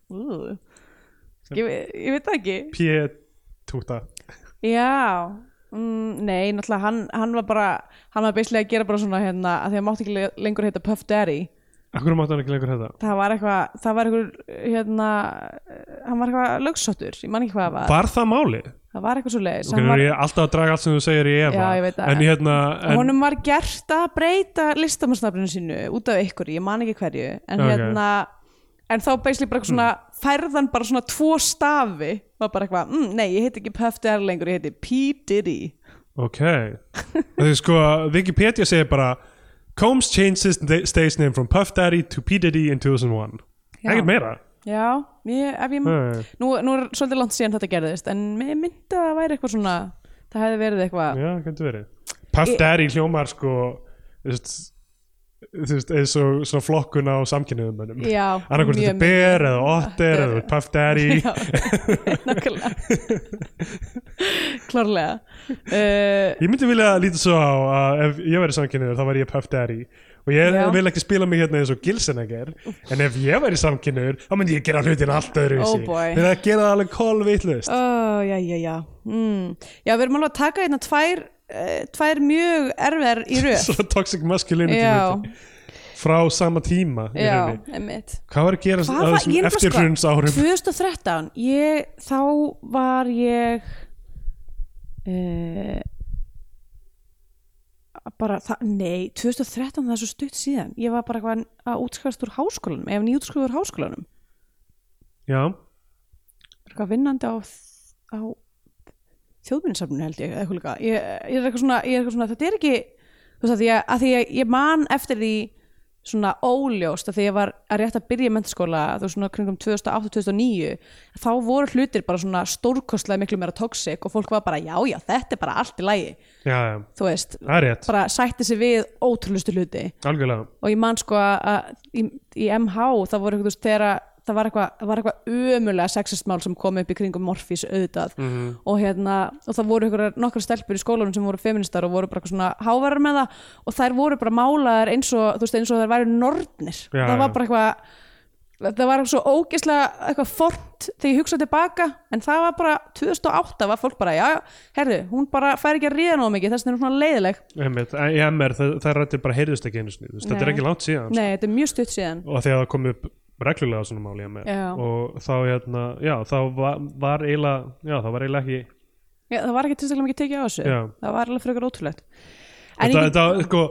uh, ég, ég veit það ekki. P. Túta Já, mm, nei, náttúrulega hann, hann var bara, hann var beislega að gera bara svona hérna, að því að mátti ekki le- lengur heita Puff Daddy Akkur mátti hann ekki lengur þetta það var eitthvað, það var eitthvað hérna, hann var eitthvað lögsóttur ég man ekki hvað það var, Var það málið? það var eitthvað svo leiðis Ok, nú er ég alltaf að draga allt sem þú segir í efa Já, ég veit það. En hérna en, honum var gert að breyta listamannsnafninu sínu út af ykkur, ég man ekki hverju en Ok. hérna en þá basically bara eitthvað svona færðan bara svona tvo stafi var bara eitthvað, mm, nei ég heiti ekki Puff Daddy lengur, ég heiti P. Diddy Ok Því sko, Wikipedia segir bara Combs changed his stage name from Puff Daddy to P. Diddy in 2001 Já. Ekkert meira? Já, ég, ef ég Nei. nú, nú er svolítið langt síðan þetta gerðist en mér myndi að það væri eitthvað svona það hefði verið eitthvað Já, getur verið. Puff Daddy hljómar sko Þú veist Þú veist, eins og svona flokkun á samkynniðum mönnum. Já, Annarkvort mjög þetta er Bear eða Otter eða Puff Daddy. Já, nákvæmlega klárlega. Uh, Ég myndi vilja lítið svo á að ef ég væri samkynniður þá væri ég Puff Daddy. Og ég Já. vil ekki spila mig hérna eins og Gilsenegger en ef ég væri samkynniður þá myndi ég gera hlutin allt öðru Oh þegar það gera alveg kolvitlust oh, já, já, já. Mm. já, við erum alveg að taka hérna tvær uh, tvær mjög erfiðar í röð. Svona toxic masculinity Já. frá sama tíma já, hvað var að gera er sko- eftirhruns árum 2013 ég, þá var ég uh, bara, það, nei 2013 það er svo stutt síðan. Ég var bara eitthvað að útskrifast úr háskólanum ef nýjútskrifast úr háskólanum. Já, eitthvað vinnandi á, á þjóðminnsafninu held ég, eitthvað líka. Ég, ég, er eitthvað svona, ég er eitthvað svona, þetta er ekki þú veist að því að, að því að ég man eftir því svona óljóst að því ég var að rétt að byrja mentaskóla þú veist svona kringum 2008-2009 þá voru hlutir bara svona stórkostlega miklu meira toxic og fólk var bara já já þetta er bara allt í lagi. Já, já, þú veist, bara sætti sig við ótrúlustu hluti. Algjörlega. Og ég man sko að í, í MH það voru þú veist, þegar að- það var eitthvað, það var eitthvað ömulega sexistmál sem kom upp í kringum Morfís auðvitað. Mhm. og hérna, og það voru eitthvað nokkra stelpur í skólanum sem voru feministar og voru bara eitthvað svona hávarar með það. Og þær voru bara málaðar eins og, þú veist, eins og þær væri nornir. Já, það var bara eitthvað það var svo ógeðslega eitthvað fort þegar ég hugsaði tilbaka. En það var bara 2008 var fólk bara, já, herðu, hún bara fær ekki að ríða nóg mikið þess að hún er svona leiðileg. Einmitt, í MR, það, það rættir bara heyrðist ekki einu sinni, þú veist, þetta er ekki langt síðan sko. Nei, þetta er mjög stutt síðan. Og þegar það kom upp reglulega svona mál í MR Já. og þá hérna, já, þá var, var eiginlega, já, það var eiginlega ekki Já, það var ekki tilstaklega mikið tekið á þessu Já. það var alveg frekar ótrúlegt en þetta, ég, þetta, sko,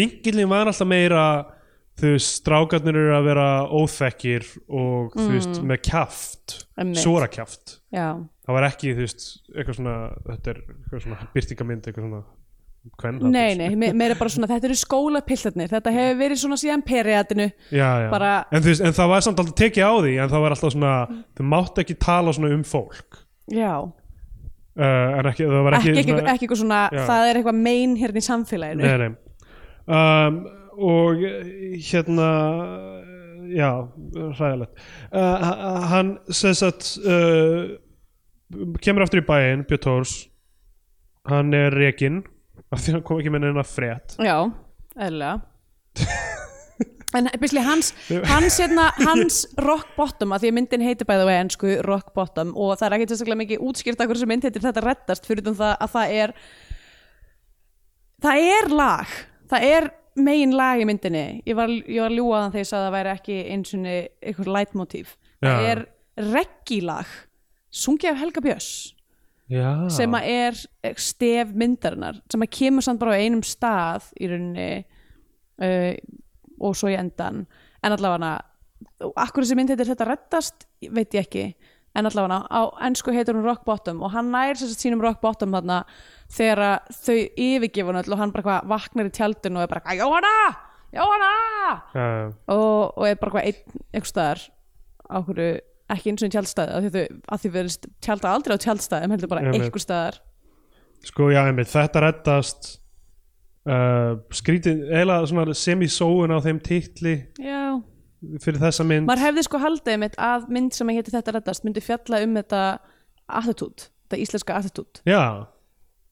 vingilin var alltaf meira þú veist, strákarnir eru að vera óþekkir og þú veist, með kjaft Mm. Einmitt. svora kjaft já, það var ekki, þú veist, eitthvað svona þetta er eitthvað svona byrtingamynd eitthvað svona kvenhatur. nei, nei, me meira bara svona þetta eru skólapillarnir, þetta hefur verið svona síðan periatinu, já, já. bara- En, þú veist, en það var samt alltaf tekið á því en það var alltaf svona, þau mátt ekki tala svona um fólk já uh, en ekki, það var ekki, ekki, ekki, svona, ekki eitthvað svona, Já. það er eitthvað mein hérna í samfélaginu nei, nei. Um, og hérna já, hræðilegt uh, hann sem sagt uh, kemur aftur í bæinn Björn Tórs hann er rekinn af því hann kom ekki með neina frétt. Já, eðlilega. En byrjuslega hans hans, hérna, hans rock bottom að því að myndin heitir bæða vegi ennsku rock bottom og það er ekki tilstaklega mikið útskýrt af hverju sem mynd heitir þetta reddast fyrir það að það er það er lag. Það er megin lag í myndinni. Ég var, ég var ljúaðan þegar ég sagði að það væri ekki eins og einhver leitmotív það er reggilag sungið af Helga Björns já, sem að er stef myndarinnar sem að kemur samt bara á einum stað í rauninni uh, og svo í endan en allavega akkur þessi mynd heitir þetta reddast veit ég ekki. En allavega á ennsku heitir hún Rock Bottom og hann nær sér sínum Rock Bottom þarna þegar þau öll og hann bara hvað vaknar í tjaldinu og er bara Jóhanna, Jóhanna! Já, og, og er bara hvað einn einhver staðar á hverju ekki eins og því þau, að því verðist tjálta aldrei á tjaldstæðum heldur bara Einmitt. einhver staðar. Sko já, einmitt, þetta reddast uh, skrítið svona semisóun á þeim titli já, fyrir þessa mynd. Maður hefði sko haldið mitt að mynd sem héti þetta reddast myndi fjalla um þetta attitút, þetta íslenska attitút. Já,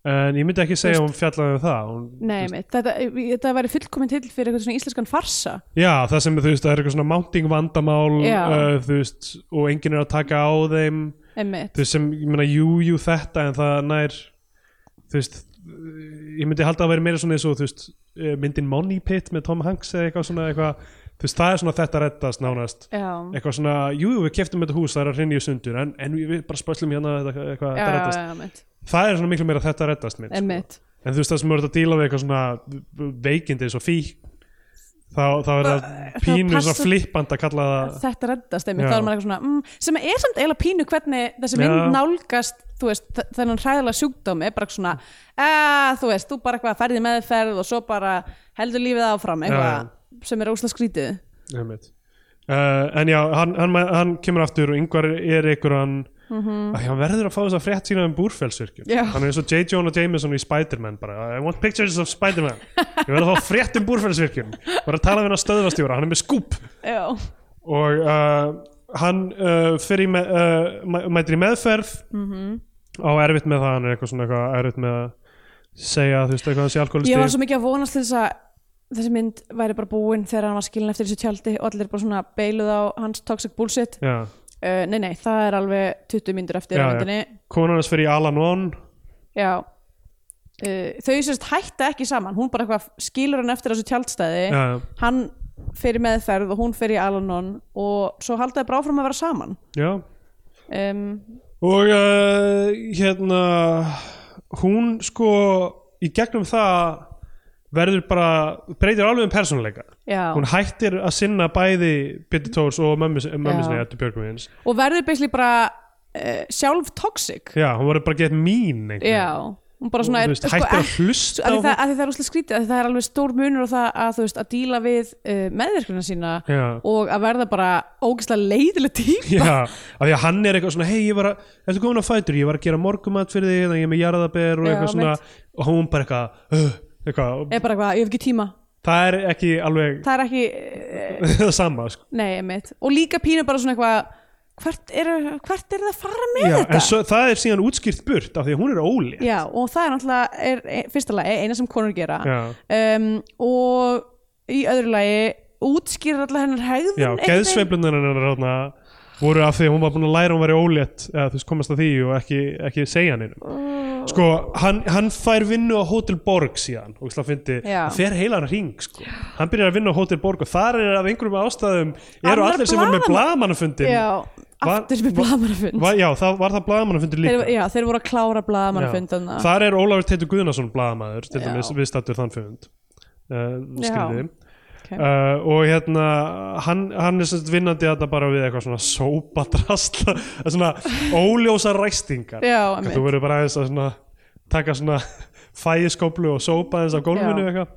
en ég myndi ekki segja Þú hún fjallaði um það. Hún, nei mitt, þetta, þetta væri fullkomin til fyrir eitthvað svona íslenskan farsa. Já, það sem þú veist, það er eitthvað svona mounting vandamál uh, þú veist, og enginn er að taka á þeim. Einmitt, þú veist sem, ég meina, jú, jú þetta en það nær þú veist, ég myndi halda að vera meira svona eins og þú veist, eh, myndin Money Pit með Tom Hanks eða eitthvað svona eitthvað þú veist, það er svona þetta reddast nánast. Já, eitthvað svona, jú, við keftum þetta hús það er að hreinja sundur, en, en við, bara spöslum hérna eitthvað, já, þetta reddast. já, það er svona miklu meira þetta reddast mitt, sko. einmitt en þú veist það sem eru að díla við eitthvað svona veikindi eins og fík þá, þá er það pínu svona flippand að kalla það þetta reddast einmitt, Já. þá er maður eitthvað svona mm, sem er samt eiginlega pínu hvernig þessi Já. mynd nálgast þú veist, þennan hræðilega sjúkdóm er bara svona, að þú veist, þú bara eitthvað ferði meðferð og svo bara heldur lífið áfram eitthvað sem er óslega skrítið. Uh, en já, hann, hann, hann kemur aftur og yngvar er hann mm -hmm. hann verður að fá þess að frétt sína um búrfellsvirkjum. Já. hann er eins og J. Jonah Jameson í Spider-Man bara, I want pictures of Spider-Man ég verður að fá frétt um búrfellsvirkjum bara að tala við hann að stöðvastjóra, hann er með skúp já, og uh, hann uh, fyrir í með, uh, mæ- mætir í meðferð Mhm. á erfitt með það hann er eitthvað svona eitthvað erfitt með að segja þú veist eitthvað hans í ég var alkoholisti svo mikið að vonast til þess að þessi mynd væri bara búin þegar hann var skilin eftir þessu tjaldi og allir bara svona beiluð á hans toxic bullshit já, uh, nei nei, það er alveg 20 myndur eftir Já, já. myndinni. Konan hans fyrir Alan On já. Uh, þau sérst hætta ekki saman. Hún bara eitthvað skilur hann eftir þessu tjaldstæði. Já, já, hann í meðferð og hún fer í Alanon og svo halda þau bara áfram að vera saman. Já. um, og uh, hérna hún sko í gegnum það verður bara breytir alveg um persónuleika. Já, hún hættir að sinna bæði Bitti Tórs og Já. sinni Eddu Björgvins og verður basically bara uh, sjálf toxic. Já, hún verður bara gett mín já, hún bara svona og, er, veist, hættir að ekki- hlusta að að það er úslega skrítið að það er alveg stór munur á það að þú veist að díla við uh, meðverkuna sína já, og að verða bara ógeðslega leiðileg típa já, af því að hann er eitthvað svona hei, ég var að, ertu komin á fætur? Ég var að gera morgumat fyrir þig, þannig ég er með jarðaber og eitthvað svona, og hún bara eitthvað eitthvað, er bara eitthvað, ég hef ekki tíma. Það er ekki alveg það er ekki, það sama, sko. Nei, mitt og líka pínu bara svona eitthvað hvert er, hvert er það að fara með Já, þetta? en svo, það er síðan útskýrt burt af því að hún er ólétt. Já, og það er náttúrulega er, er, fyrsta lagi eina sem konur gera. Já. um, og í öðru lagi útskýrir allar hennar hegðun Já, einhvern veginn. geðsveiflunar hennar rána, voru af því að hún var búin að læra að hún væri ólétt eða þú veist komast að því og ekki, ekki segja neinum sko, hann, hann fær vinnu á Hotel Borg síðan og það fyndi, það fer heilan ring sko. hann byrjar að vinna á Hotel Borg og þar er af einhverjum ástæðum, eru allir sem voru með Var- aftur með blaðmannafund var, já, það var það blaðamannafundir líka? Þeir, Já, þeir voru að klára þarna. þar er Ólafur Teitur Guðnason blaðamaður til dæmis viðstattur þann fund. Uh, Já. Skriði Ok. Uh, og hérna hann, hann er sérst vinnandi þetta bara við eitthvað svona sópadrasla svona óljósa ræstingar. Já, þú verður bara aðeins að svona taka svona fægiskóplu og sópa aðeins á gólfinu eitthvað.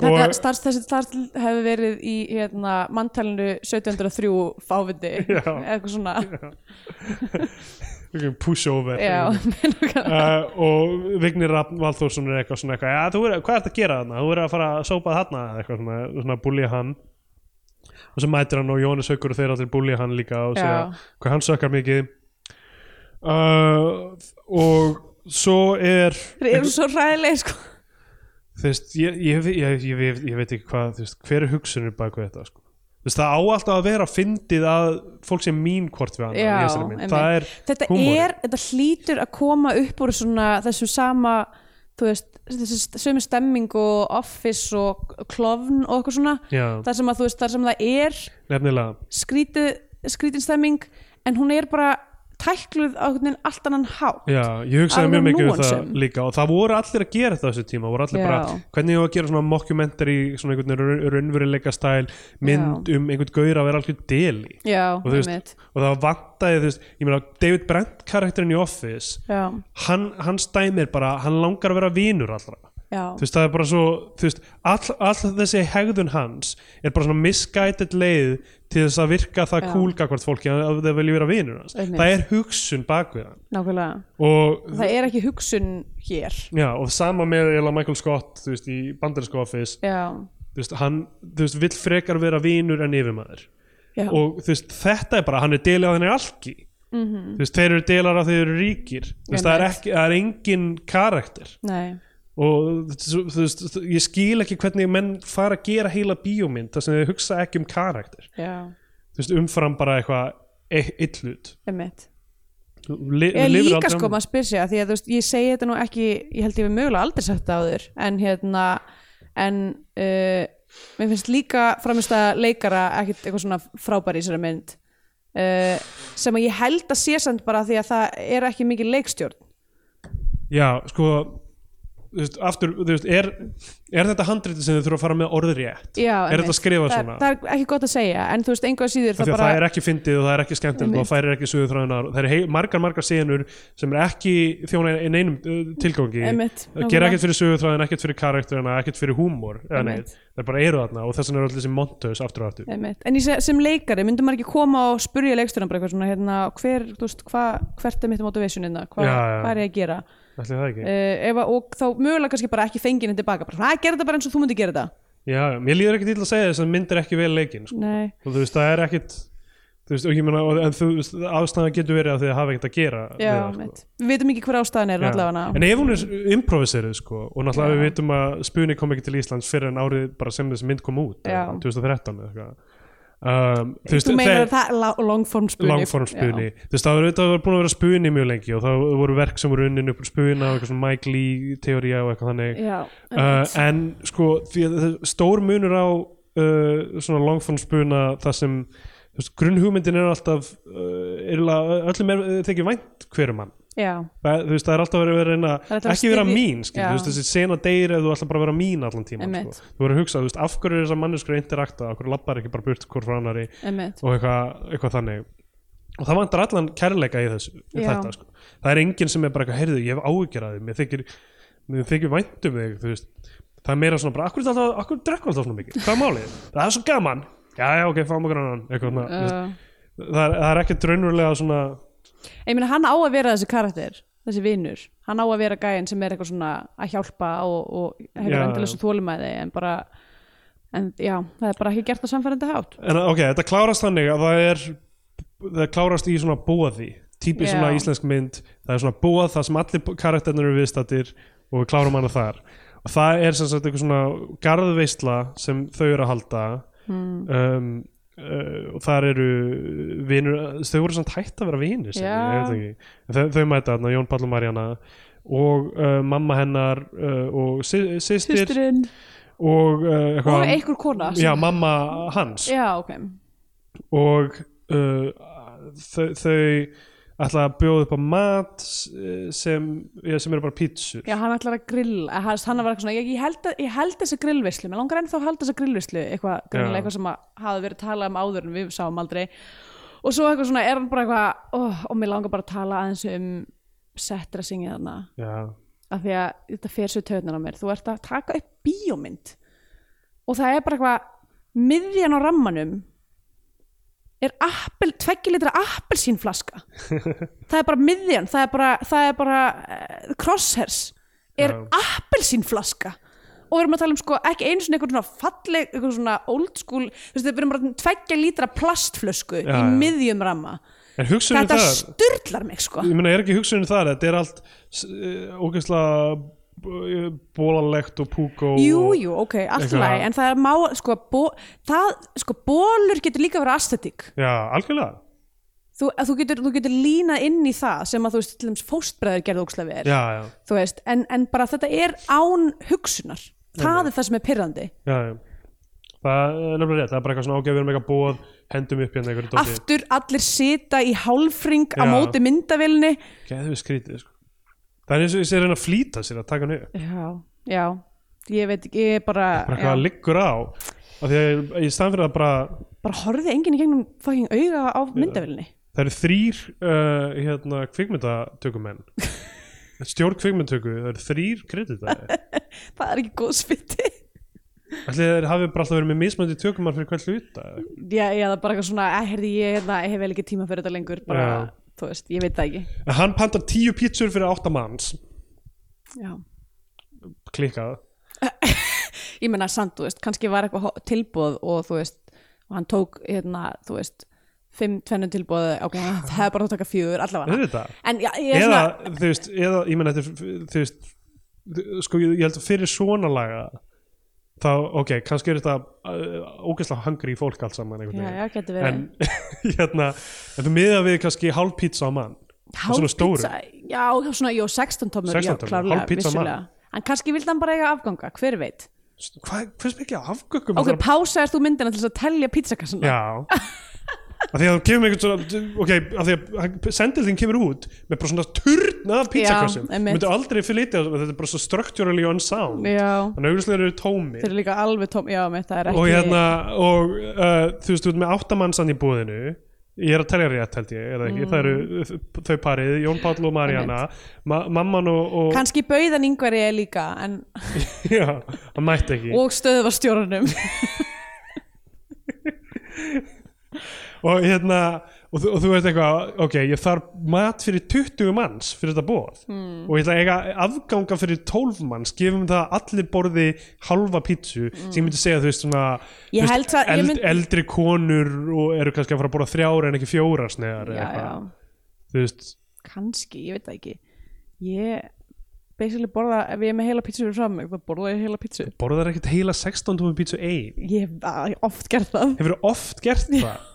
Þetta og starfs, þessi starf hefur verið í hérna, manntalinu 1703 fávindi eitthvað svona pushover já, uh, og Vignir Valþórsson er eitthvað svona eitthvað, ja, er, hvað ert að gera þarna? Þú er að fara að sópa þarna eitthvað svona, svona búlja hann og svo mætir hann og Jónis Haukur og þeir allir búlja hann líka og segja Já. hvað hann sökkar mikið uh, og svo er þeir eru svo ræðileg sko. veist, ég, ég, ég, ég, veit ekki hvað veist, hver er hugsunir bak við þetta sko. Veist, það á alltaf að vera fyndið að fólk sem mín hvort við það er þetta húmórinn. er, þetta hlýtur að koma upp úr svona þessu sama veist, þessu sömu stemming og office og klofn og eitthvað svona. Þar sem að veist, þar sem það er skrítið, skrítin stemming en hún er bara tækluð á allt annan há Já, ég hugsaði mjög mikið um það líka og það voru allir að gera þetta á þessu tíma voru allir Já. bara, hvernig var að gera svona mockumentary, svona einhvern raun- raunveruleika stæl mynd um einhvern gaur að vera alveg deli. Já, og, þú veist, og það vantaði, þú veist, ég meina David Brent karakterinn í Office já, hann, hann stæmir bara, hann langar að vera vinur allra já, þú veist, það er bara svo veist, all, all þessi hegðun hans er bara svona misguided leið til þess að virka það Já. kúlga hvort fólki að að þau vilja vera vinur hans. Einmitt. það er hugsun bak við hann. Nákvæmlega. Og það er ekki hugsun hér. Já, og sama með Michael Scott veist, í bandarinsko office. Veist, hann, vill frekar vera vinur en yfirmaður. Já, og þetta er bara, hann er delið á þenni mhm, þú veist, þeir eru delar á þeir eru ríkir. Það er, ekki, það er engin karakter. Nei og þú veist, ég skil ekki hvernig menn fara að gera heila bíómynd þar sem þeir hugsa ekki um karakter. Já, þú veist, umfram bara eitthvað e- Li, Ég lifir líka sko á- maður spyr sig að því að þú veist, ég segi þetta nú ekki, ég held ég við mögulega aldrei sagt það áður en hérna en uh, mér finnst líka framist að leikara ekkit eitthvað svona frábæri í þessari mynd uh, sem að ég held að sé samt bara því að það er ekki mikið leikstjórn. Já, sko þú veist, aftur, þú veist, er, er þetta handriti sem þið þurfa að fara með orðið rétt Já, er þetta skrifað það, svona? það er ekki gott að segja en þú veist, einhvað síður það að bara það er ekki fyndið og það er ekki skemmtilegt og það færir ekki sögur þráðunar það hei- margar, margar senur sem er ekki þjóna í neinum uh, tilgangi. Gera nákvæmlega. ekkert fyrir sögur þráðun, ekkert fyrir karakterina ekkert fyrir húmor það er bara eru þarna og þess vegna eru allir þessi montöðs aftur og aftur. En sem leikari, myndum maður ekki koma og spurja leikstjóran bara eitthvað svona, hérna, hver, að uh, að- og þá mögulega kannski bara ekki fengið henni tilbaka, bara, hvað, gera þetta bara eins og þú myndi gera þetta já, mér líður ekki til að segja þess að mynd er ekki vel leikin sko. Þú veist, það er ekkit þú veist, og ég meina, og- en þú veist, ástæða getur verið að þið hafa ekkert að gera já, við sko. Við vitum ekki hver ástæðan er allavega en ef hún er improviserið sko, og náttúrulega Já. við vitum að Spuni kom ekki til Íslands fyrir en árið bara sem þessi mynd kom út Já. eða 2013 eða eitthvað um, Þú meinar það longform spuni. Langform spuni. Þú veist það var búin að vera spuni mjög lengi og það voru verk sem voru unnin upp úr spuna og eitthvað svona Mike Lee teória og eitthvað þannig. Já, uh, einmitt. en sko stór munur á uh, svona longform spuna það sem þú veist, grunnhugmyndin er alltaf uh, öllum er þykir vænt hverjum mann Það, veist, það er alltaf verið að reyna ekki vera mín, skil, veist, þessi sena deyr ef þú ætla bara að vera mín allan tíma Einmitt. sko. þú verður að hugsa, þú veist, af hverju er þessar manneskur interakta, af hverju lappar ekki bara burt hvort frá annari einmitt. Og eitthvað, eitthvað þannig. Og það vantar allan kærleika í þessu í þetta, sko. það er enginn sem er bara eitthvað, heyrðu, ég hef að þig mér þykir, mér þykir vænt um þig það er meira svona bara, akkur, alltaf, akkur drekkur alltaf svona mikið, hvað málið? Það er svo gaman, já, já, ok, fáum okkur annan. Eitthvað, uh. það, er, það er ekki draunurlega svona Ég meina hann á að vera þessi karakter þessi vinnur, hann á að vera gæinn sem er eitthvað svona að hjálpa og, og hefur Já, endilega svo þólumæði en bara en já, það er bara ekki gert á samfærandi hátt. En ok, þetta klárast þannig að það er það klárast í svona bóði típi Já. svona íslensk mynd það er svona bóð það sem allir karakternir eru viðstattir og við klárum hana þar. Og það er sem sagt eitthvað svona garðveisla sem þau eru að halda. Hmm. um, uh, og þar eru vinur, þau voru samt hætt að vera vinir En þau, þau mæta þarna, Jón Pall og Marjana og uh, mamma hennar uh, og sy systir Systurinn og einhver kona já, mamma hans. Já, ok. Og þau, þau ætla að bjóða upp á mat eh, sem, já, sem eru bara pítsur Já, hann ætlar að grilla hann, hann var eitthvað svona, ég, ég, held, að, ég held þessa grillvislu mér langar ennþá að halda þessa grillvislu eitthvað, Já. greinilega eitthvað sem hafi verið talað um áður en við sáum aldrei. Og svo eitthvað svona, er hann bara eitthvað oh, og mér langar bara að tala aðeins um settressingið þarna. Já, af því að þetta fer svo töðnir á mér. Þú ert að taka upp bíómynd og það er bara eitthvað miðjan á rammanum er appel, tveggjulitra appelsínflaska. Það er bara miðjan það er bara, það er bara uh, crosshairs. Er Já. appelsínflaska. Og við erum að tala um sko ekki einu svona eitthvað svona falleg eitthvað svona old school þú veist, við erum bara lítra plastflösku Já, í já. miðjum ramma. Þetta styrlar mig sko. Ég meina er ekki hugsunum það þetta er allt uh, ógeðslega bólalegt og púkó Jú, og, jú, ok, allt eitthvað- lagi. En það er má, sko, bó, það, sko bólur getur líka verið aesthetic. Já, algjörlega. Þú, þú, getur, þú getur línað inn í það sem að þú veist, til dæmis fóstbræður gerðu ókslega verið þú veist, en, en bara þetta er án hugsunar, það er það sem er pyrrandi já, já. Það er nefnilega rétt, það er bara eitthvað svona ágæð við erum eitthvað bóð, hendum upp hérna dóti. Aftur allir sita í hálfring á Já. móti myndavilni við skrítið sko. Það er eins og ég sé að reyna að flýta sér að taka hann upp. Já, já. Ég veit ekki, ég er bara bara já, liggur á. Af því að í staðan fyrir að bara bara horfði enginn í gegnum fucking auga á myndavilni það eru þrýr uh, hérna, kvikmyndatökumenn. Stjórn kvikmyndatöku, það eru þrýr kreditaði það er ekki góð Ætli þeir hafi bara alltaf verið með mismöndi tökumar fyrir hvern hluta já, já, það er bara eitthvað svona, eh, heyrði ég, hérna, ég hef vel ekki tíma fyrir þetta lengur. Bara. Þú veist, ég veit það ekki. En hann pantar tíu pítsur fyrir átta manns. Já. Klikkað. Ég meina samt, þú veist, kannski var eitthvað tilboð og þú veist, og hann tók hérna, þú veist, fimm tvennum tilboð ok, það er bara að taka fjögur, allavega. En já, ég er eða, svona þú veist, eða, ég menn þetta er, þú veist sko, ég held að fyrir svona laga þá, ok, kannski er þetta uh, ógeðslega hungry fólk allt saman já, já, getur verið. En hérna, en þú miða við kannski hálf pizza á mann. Stóru. Hálfpizza, já, svona, jú, 16 tómur 16 já, tómur, hálf pizza á mann. en kannski vildi hann bara eiga afganga, hver veit? Hvað, hversu mikið afgökkum ok, pásaðir þú myndina til þess að telja pizzakassana Já að því að það kemur einhvern svona ok, að því að sendildin kemur út með bara svona turn af pizzakössum þú myndir aldrei fyrir litið þetta er bara svo structurally unsound. Já, þannig auðvitað eru tómi þeir eru líka alveg tóm já, mitt, það er ekki og hérna og uh, þú veist, þú ert með áttamannsann í búðinu. Ég er að telja rétt held ég eða ekki, það eru þau parið Jón Páll og Maríana ma mamman og, og kannski bauðan yngveri er líka en, já, það mætti ekki. Og stöðvarstjórunum og hérna og þú, og þú veist eitthvað, ok, ég þarf mat fyrir 20 manns fyrir þetta bóð mm. og ég ætla að eiga afganga fyrir 12 manns, gefum það að allir borði halva pítsu, sem ég myndi segja þú veist svona, þú veist, það- ég eld, mynd- eldri konur og eru kannski að fara að borða þrjár en ekki fjórar snegar þú veist, kannski, ég veit það ekki. Ég basically borða, ef ég er með heila pítsu fyrir fram þá borða ég heila pítsu. Borðar ekkert heila 16 tómi pítsu ein? Ég hef oft gert það. Hefur oft gert það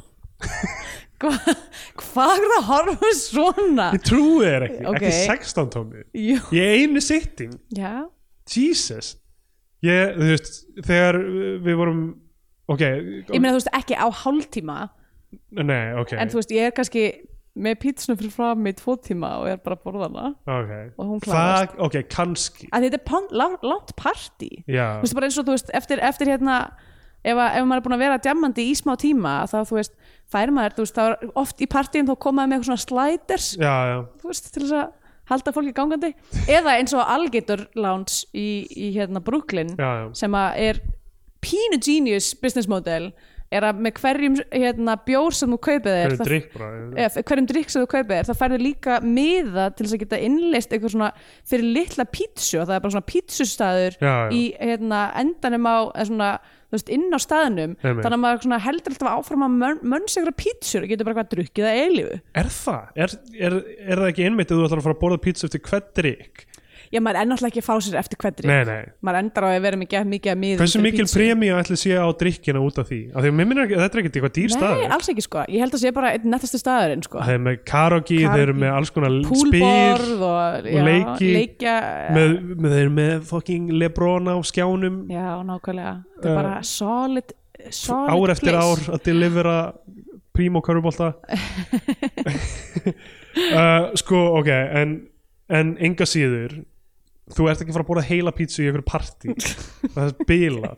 Hva, hvað er það að horfa svona? Ég trúi þér ekki, Ok. ekki 16 tómi Jú, í einu sitting. Já, Jesus. Ég, þú veist, þegar við vorum ok, ég meina þú veist ekki á hálftíma. Nei, ok. En þú veist ég er kannski með pítsuna fyrir fram í tvo tíma og ég er bara að borða hana. Okay. og hún klárast. það, ok, kannski. Að þetta er langt partí. Já, þú veist bara eins og þú veist eftir, eftir hérna ef, að, ef maður er búin að vera djammandi í smá tíma þá þú veist fær maður veist þá er oft í partíum þá komaði með eitthvað svona sliders já, já. veist til þess að halda fólki gangandi. Eða eins og Alligator Lounge í, í hérna Brooklyn Já, sem er pínu genius business model er að með hverjum hérna bjór sem þú kaupið þér hverju það- drikk bara eða hverjum drikk sem þú kaupir þér, það færðu líka miða til þess að geta innlist eitthvað svona fyrir litla pítsu og það er bara svona já. í hérna, endanum á svona, veist, inn á staðnum Einmitt. þannig að maður heldur alltaf áfram að mönn, mönn sig eitthvað pítsur og getur bara eitthvað drukkið að eilífu er það? Er, er, er það ekki einmitt að þú ætlar að fara að borða pizza eftir hvern drikk? Já, maður er náttúrulega ekki að fá sér eftir drikk nei, nei. Maður endar á að vera mikið, mikið að miða hversu mikil premíu ætli sé á drikkina út af því? af því að mér minnir ekki, þetta er ekkert eitthvað dýr Nei, staður. alls ekki sko, ég held að sé bara einn nettastu staðurinn sko. Það er með karaoke, þeir eru með alls konar spil Púlborð og, já, leiki. leikja, með, með, þeir eru með fucking Lebron á skjánum. Já, nákvæmlega. Það er Uh, bara solid, solid ár eftir place. ár að delivera primo körfubólta uh, sko ok en, en enga síður þú ert ekki að fara að borða heila pítsu í einhverju partí það er bila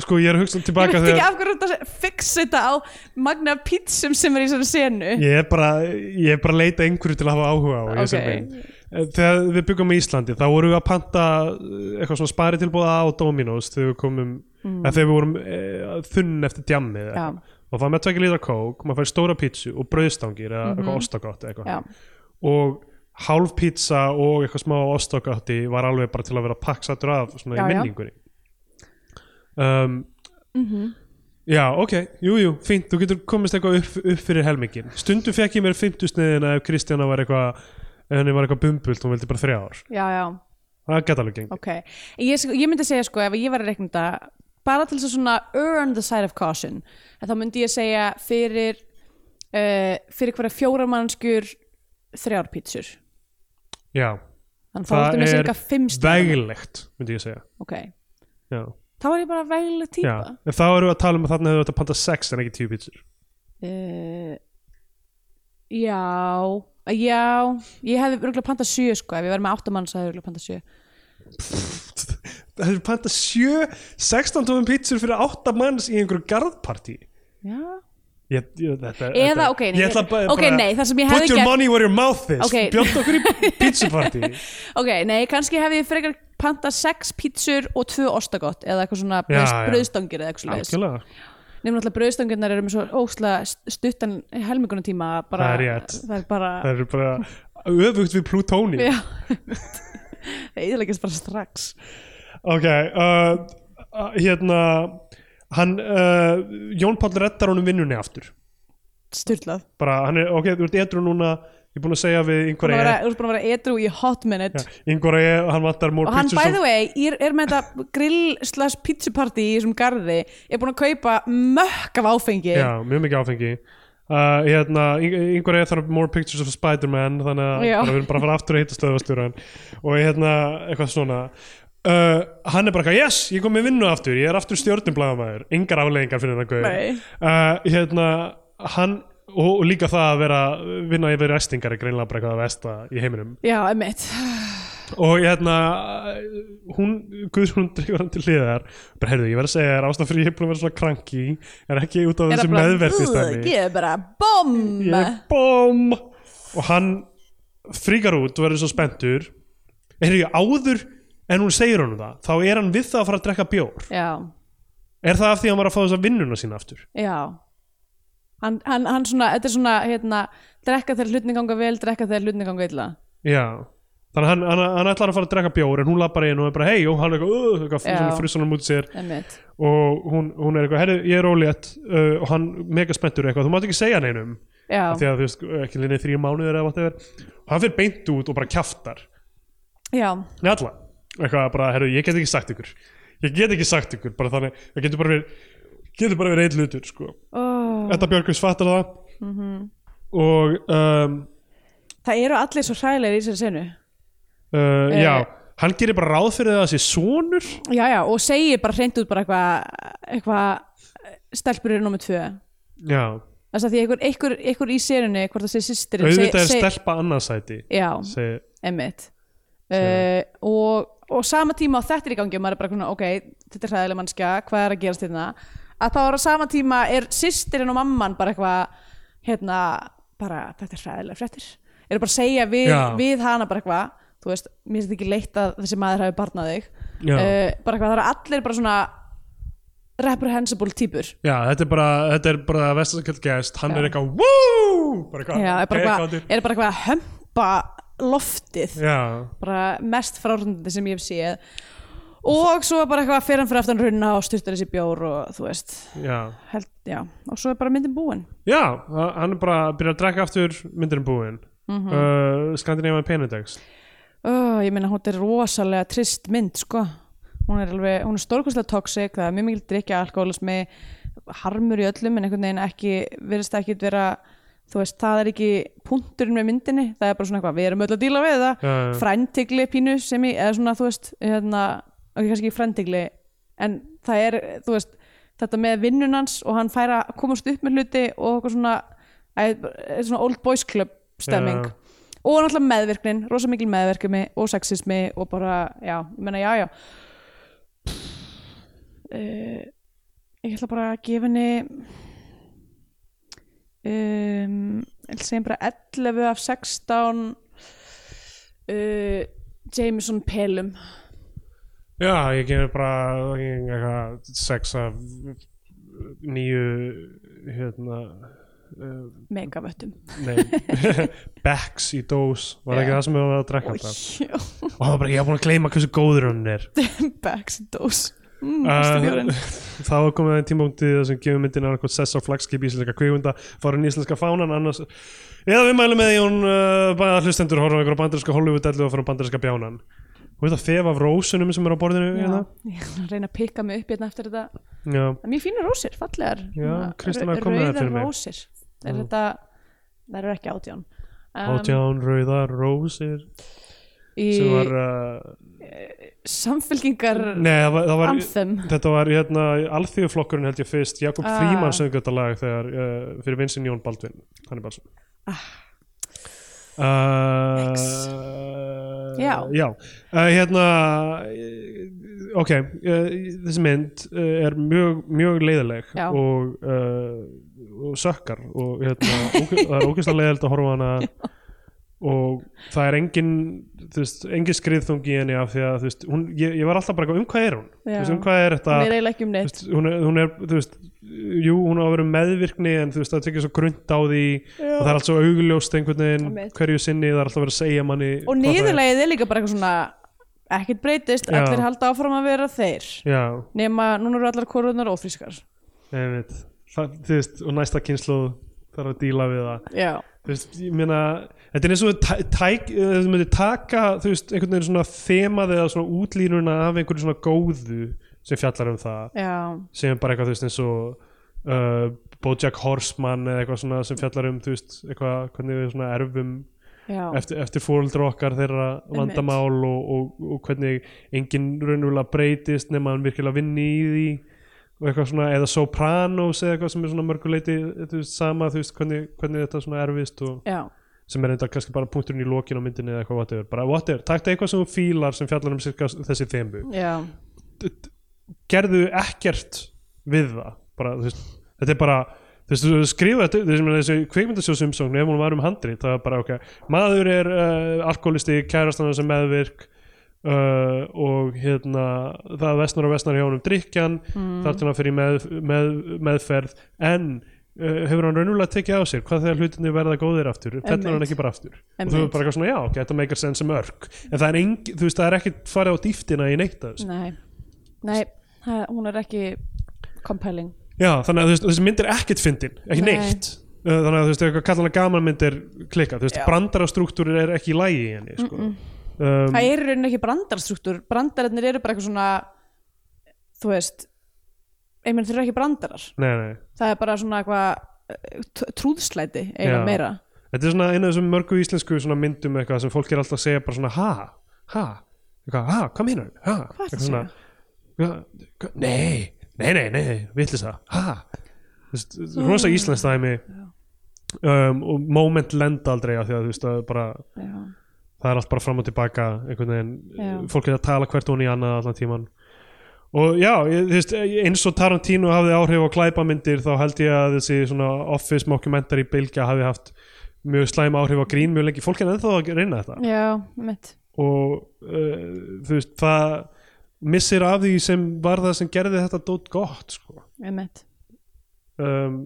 sko ég er að hugsa Ég tilbaka veit ekki af hverju þetta fixa þetta á magna pítsum sem er í þessari senu ég er bara ég er bara að leita einhverju til að hafa áhuga á Ok. okay. þegar við byggum í Íslandi þá vorum við að panta uh, eitthvað svona sparitilbúða á Dominos þegar við komum mm. þegar við vorum e, þunn eftir Já. eitthvað. og það með tvekja lítra kók maður fær stóra pítsu og brauðstangir eða eitthvað ostagott eða Já, eitthvað og hálf pizza og eitthvað smá ostagotti var alveg bara til að vera pakksatur af svona Já, í minningunni um, já ok, jú jú, fínt. Þú getur komist eitthvað upp, upp fyrir helmingin stundum fekk ég mér 50 sniðina ef Kristjana var eitthvað henni var eitthvað bumbult, hún vildi bara þrjár. Já, já, það geta alveg gengt ok. Ég, ég myndi segja sko ef ég var að reikna þetta bara til þess að svona earn the side of caution þá myndi ég segja fyrir uh, fyrir hverja fjóra mannskur þrjár pítsur já, þannig það með er veglegt myndi ég segja. Ok, já. þá er ég bara vegleg Já. típa en þá erum við að tala um að þarna hefur þetta panta 6 en ekki 10 pizzur. Uh, já já, ég hefði örgulega pantað sjö sko, ef ég verið með áttamann svo hefði ég örgulega pantað sjö. Það hefur panta 7 16 tófum pizzur fyrir 8 manns í einhverju garðpartí. Já Ég, ég, þetta, Eða, þetta, ok, nei, ég ætla bara, ok, bara nei, það sem ég put hefði your gert- money where your mouth is. Ok. bjótt okkur í pizzapartí Ok, nei, kannski hefði ég frekar pantað sex pítsur og tvö ostagott eða eitthvað svona Já, bröðstangir eða eitthvað svona Nefnum alltaf bröðstangirnar eru með svo óslega stuttan helmingunum tíma bara, Það er rétt. Það er bara það eru bara öfugt við plútóni Já. Það eðalegist bara strax. Ok, uh, uh, hérna hann, uh, Jón Páll reddar honum vinnunni aftur. Sturlað. Bara, hann er, ok, þú ert edru núna ég er búin að segja við yngvar e vera- þú ert búin að vera edru í hot minute. Yngvar e, hann vantar more Og hann, by the way, er, er með þetta grill slash pizzaparty í þessum garði er búin að kaupa mökk af áfengi. Já, mjög mikið áfengi. Uh, hérna, yngvar eða þarf more pictures of Spider-Man þannig að við erum bara að fara aftur að hitta stöðvastjóran og hérna, eitthvað svona uh, hann er bara eitthvað, yes, ég kom með vinnu aftur ég er aftur stjórnumblæðamæður, engar afleggingar fyrir hennar Nei. gauð uh, hérna, hann og, og líka það að vera vinna yfir restingar er greinlega bara eitthvað að vesta í heiminum. Já, emmitt og hérna hún, Guðrún drifur hann til hliðar. Bara heyrðu, ég verð að segja þér ástæð fyrir ég er að vera svona kranki er ekki út af þessu meðverkistæmi ég er bara BOM! Ég er bóm og hann fríkar út og verður svo spenntur. Er ekki áður en hún segir honum það þá er hann við það að fara að drekka bjór. Já, er það af því að hann var að fá þess að vinnuna sína aftur? Já. Hann, hann, hann svona, þetta er svona hérna, drekka þegar hlutni ganga vel drekka þegar hlutni ganga illa. Já. Þannig hann, hann, hann ætlar að fara að drekka bjór en hún lappar inn og er bara hei og hann er eitthvað, frusanum út sér. Emmitt, og hún, hún er eitthvað, herri, ég er ólétt uh, og hann mega spenntur eitthvað, þú mátt ekki segja neinum. Því að þú veist, ekki linni þrjú mánuður eða whatever. Og hann fyrir beint út og bara kjaftar. Já. Nei, alla, eitthvað bara, herru, ég get ekki sagt ykkur ég get ekki sagt ykkur, bara þannig það getur bara verið, getur bara verið einn hlutur sko. oh. Þetta Björgus fattar það Mhm. og um, það eru allir svo hræðilegir í þessari senu uh, Eh. já, hann gerir bara ráð fyrir það að sé sonur já, já, og segir bara hreint út bara eitthvað eitthvað stelpur eru nummið tvö já, þess að því einhver, einhver, einhver í serunni hvort það sé sýstir auðvitað er stelpa annarsæti já, segi, emmitt uh, og, og sama tíma á þetta er í gangi og maður er bara svona, ok, þetta er hræðileg mannskja hvað er að gerast hérna? Að þá er á sama tíma er sýstirinn og mamman bara eitthvað hérna, bara, þetta er hræðileg fréttir. Eru bara að segja við, við hana bara eitthvað þú veist, mér finnst ekki leitt að þessi maður hafi barnað þig. Uh, bara eitthvað, það eru allir bara svona reprehensible típur já, þetta er bara þetta er bara vestasakjöld gæst, hann Já. er eitthvað kátur. er bara eitthvað að hömpa loftið. Já, bara mest frárundandi sem ég hef séð. Og svo bara eitthvað fyrir hann fyrir aftan runna og styrtar þessi bjór og þú veist. Já. Held, já, og svo er bara myndin búin. Já, hann er bara að byrja að drekka aftur myndurinn búinn mm Mhm. uh, Skandinavian Penedex oh, ég meina hún er rosalega trist mynd sko. Hún er alveg, hún er stórkostlega toxic það er mjög mikil drikja alkoholismi harmur í öllum en einhvern veginn ekki virðist ekki vera þú veist, það er ekki punkturinn með myndinni það er bara svona eitthvað, við erum öll að díla við það Já, já. fræntigli pínu sem í eða svona, þú veist, hérna ok, kannski ekki fræntigli, en það er þú veist, þetta með vinnunans og hann fær að komast upp með hluti og eitthvað svona, er svona old boys club stemming Já. og náttúrulega meðvirknin, rosa mikil meðvirkumi og sexismi og bara, já, ég meina, já, já uh, ég ætla bara að gefa henni um, segja bara 11 af 16 uh, Jameson pelum. Já, ég gefur bara ég- eitthvað sex af nýju hérna uh, megavöttum. Becks í dós. Var Já. ekki það sem við varum að drekka Já, og það var bara, ég var búin að gleyma hversu góður hann er. Becks dós mm, uh, það var komið að tímpunkti þar sem gefur myndin annað sess á flagskip íslenska kvikmynda fárin íslenska fánan annars eða við mælum með hún uh, hlustendur horfa á einhverja bandarinska Hollywood-dellu og fara á bandarinska bjánan. Og þetta fef af rósunum sem er á borðinu Já, hérna. ég að reyna að pikka mig upp hérna eftir þetta. Já, Það er mjög fínir rósir, fallegar. Rauðar rósir. Er þetta, það eru ekki átján. Um, átján rauðar rósir í var uh, samfélkingar nei, það var, það var anthem þetta var hérna alþjóðflokkurinn held ég fyrst Jakob Ah. Fríman söng þetta lag þegar uh, fyrir Vincent Jón Baldvin Ah. Uh, Já. já. Uh, hérna uh, ok þessi mynd er mjög, mjög leiðileg Já. og, og sökkar og hérna, það er ógeðslega leiðilegt að horfa hana og það er engin veist, engin skriðþungi í henni af því að veist, hún, ég, ég var alltaf bara eitthvað, um hvað er hún? Já. veist, um hvað er þetta? Hún er eiginlega ekki um neitt. Hún, er, hún er, veist jú, hún á að vera meðvirkni en það tekið svo grunnt á því og það er allt svo augljóst einhvern veginn hverju sinni, það er alltaf vera að segja manni og er. niðurlegið er líka bara eitthvað svona ekkert breytist, Já. allir halda áfram að vera þeir. Já, nema núna eru allar korunar veist, og næsta kynslu þarf að díla við það. Já, ég meina þetta er eins og þú myndir taka þú veist, einhvern veginn svona þemað eða svona útlínuna af einhverju svona góðu sem fjallar um það. Já, sem bara eitthvað þú veist eins og uh, Bojack Horseman eða eitthvað svona sem fjallar um þú veist eitthvað hvernig við svona erfum já, eftir, eftir fóröldra okkar þeirra vandamál og, og, og hvernig enginn raunverulega breytist nema hann virkilega vinni í því og eitthvað svona, eða Sopranos eða eitthvað sem er svona mörguleiti þú veist, sama, þú veist, hvernig, hvernig þetta svona erfist og já, sem er enda kannski bara punkturinn í lokin á myndinni eða eitthvað whatever, bara whatever, takta eitthvað sem þú fílar sem fjallar um cirka þessi þemu. Já, gerðu ekkert við það. Bara, veist, þetta er bara skrifa þessi kvikmyndasjóðsumsókn ef hún var um handrit, það er bara ok. Maður er uh, alkoholisti, kærastana sem meðvirk uh, og hérna það vestnar og vestnar hjá honum drikjan mm. þar til hann fyrir með, með, meðferð. En hefur hann raunulega tekið á sér hvað þegar hlutinni verða góðir aftur? Fellur hann ekki bara aftur? Og þú er bara eitthvað svona já, ok, þetta meikar senn sem örk. En það er, engi, veist, það er ekki farið á dýftina í neitt af þessu. Nei. Nei, það, hún er ekki compelling. Já, þannig að þessi mynd er ekkert fyndin, ekki Nei. neitt. Uh, þannig að þú veist, eitthvað kallan að gaman mynd er klikkað, þú veist, Já. brandarastruktúrir er ekki í lægi í henni, sko. Um, það er í rauninni ekki brandarstruktúr brandararnir eru bara eitthvað svona þú veist þeir eru ekki brandarar. Nei, nei, það er bara svona eitthvað eh, trúðslæti eiginlega meira. Þetta er svona eina af þessum mörgu íslensku myndum eitthvað sem fólk er alltaf að segja bara svona ha, ha, eitthvað, ha, hvað meinar ha, Hvað ertu að Eitthvað svona, "Hva- hva- Nei, nei, nei, nei, vitlis það, ha? Veist, rosa íslensk dæmi. Um, og moment lenda aldrei af því að þú veist, að bara já, það er allt bara fram og tilbaka einhvern veginn, Já. fólk er að tala hvert hún í annað allan tíman og já, ég, veist, eins og Tarantino hafði áhrif á klæpamyndir þá held ég að þessi svona office mockumentary bylgja hafi haft mjög slæm áhrif á grín mjög lengi, fólk er ennþá að reyna þetta. Já, mitt og uh, þú veist, það missir af því sem var það sem gerði þetta dót gott sko. mitt um,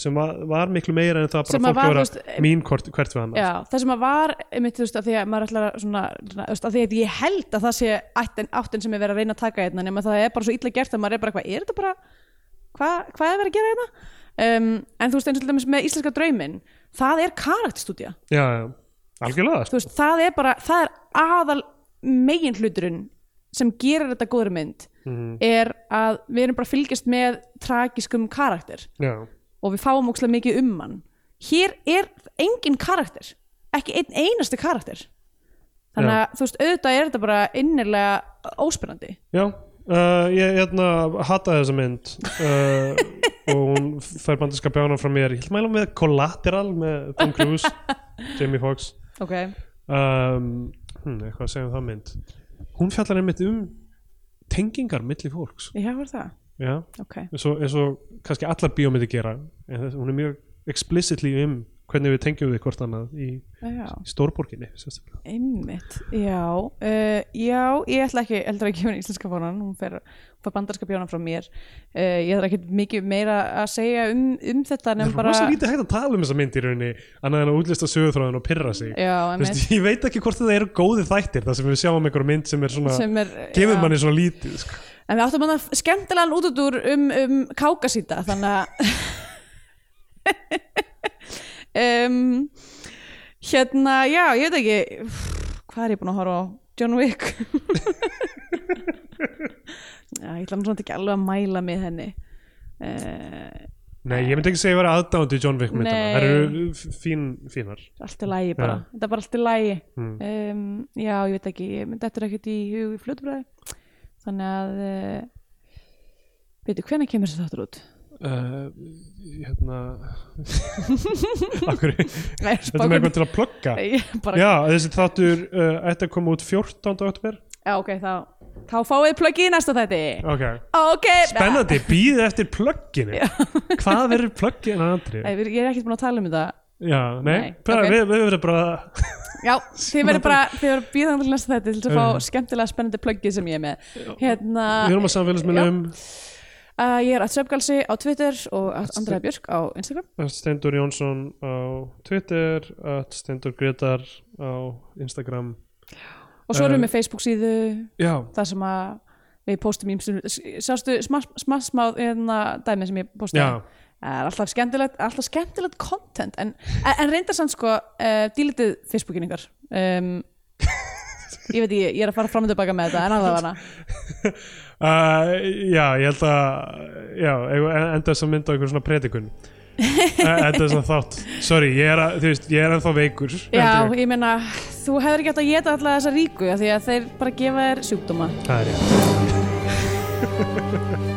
sem var, var miklu meira en það bara fólk var, að vera veist, mín hvort, hvert við annars. Já, það sem að var einmitt, þú veist, að því að maður ætlar svona, svona að því að ég held að það sé áttin, áttin sem er verið að reyna að taka hérna nema það er bara svo illa gert að maður er bara eitthvað, er þetta bara hvað, hvað er verið að gera hérna? Um, en þú veist eins og dæmis með íslenska drauminn það er karakterstúdía. Já, já, algjörlega. Veist, það er bara, það er aðal megin hluturinn sem gerir þetta góður mynd Mhm. er að við erum bara fylgjast með tragískum karakter. Já, og við fáum ókslega mikið um hann. Hér er engin karakter ekki einn einasti karakter. Þannig að þú veist, auðvitað er þetta bara innilega óspennandi. Já Uh, ég hérna hataði þessa mynd uh, og hún fær bandiska bjána frá mér, ég held mæla með Collateral með Tom Cruise Jamie Foxx. Ok, um, hm, eitthvað að segja um það mynd. Hún fjallar einmitt um tengingar milli fólks. Já, var það? Já, ok, eins og, kannski allar bíómyndi gera en þess, hún er mjög explicitly um hvernig við tengjum við hvort annað í, í stórborginni einmitt já, uh, já, ég ætla ekki heldur ekki með íslenska fónan hún fer, fer bandarska bjóna frá mér. Uh, ég þarf ekki mikið meira að segja um, um þetta það er bara rosa lítið hægt að tala um þessa mynd í rauninni annað en að útlista sögurþráðin og pyrra sig. Já, veist, ég veit ekki hvort það eru góði þættir þar sem við sjáum einhverjum mynd sem er svona sem er, gefur já. manni svona lítið sko. En við áttum að skemmtilegan útudur um, um kákasýta þannig að um, hérna, já, ég veit ekki hvað er ég búin að horfa á? John Wick. Já, ég ætla nú svona ekki alveg að mæla með henni. Uh, nei, ég myndi ekki segja að vera aðdándi John Wick myndana, það eru fín, fínar. Allt í lægi bara, Já. þetta er bara allt í lægi Mm. um, já, ég veit ekki ég myndi eftir ekkert í hug í fljótubræði þannig að uh, veitu, hvenær kemur þessi þáttur út? Uh, hérna. Akkur, þetta er með eitthvað til að plugga? Já, þessi þáttur uh, ætti að koma út 14. oktober Já, ok, þá, þá fáið pluggi í næsta þætti. Ok, Ok spennandi, býðið eftir plugginu hvað verður plugginu andri Ég er ekkert búin að tala um þetta. Já, nei, Nei, bara, ok. við, við verðum bara Já, þið verður bara, þið verður býðan til næsta þætti til að fá skemmtilega spennandi pluggið sem ég er með. Hérna við erum á samfélagsmiðlum uh, Ég er að Söpgalsi á Twitter og að Andrea Björk á Instagram. Stendur Jónsson á Twitter at Stendur Gretar á Instagram. Og svo erum Eh. við með Facebook síðu já, þar sem að við postum ímsum Sástu smassmáð hérna dæmi sem ég postaði? Já, Það er alltaf skemmtilegt, alltaf skemmtilegt content en, en, reyndar samt sko uh, dílitið Facebookin ykkar. Um, ég veit ekki, ég er að fara fram og tilbaka með þetta en hana uh, já, ég held að já, enda þess að mynda einhver svona predikun. Þetta er svona þátt. Sorry, ég er, að, þú veist, ég er ennþá veikur Já, ég. ég meina, þú hefur ekki átt að geta alla þessa ríku því að þeir bara gefa þér sjúkdóma. Það er rétt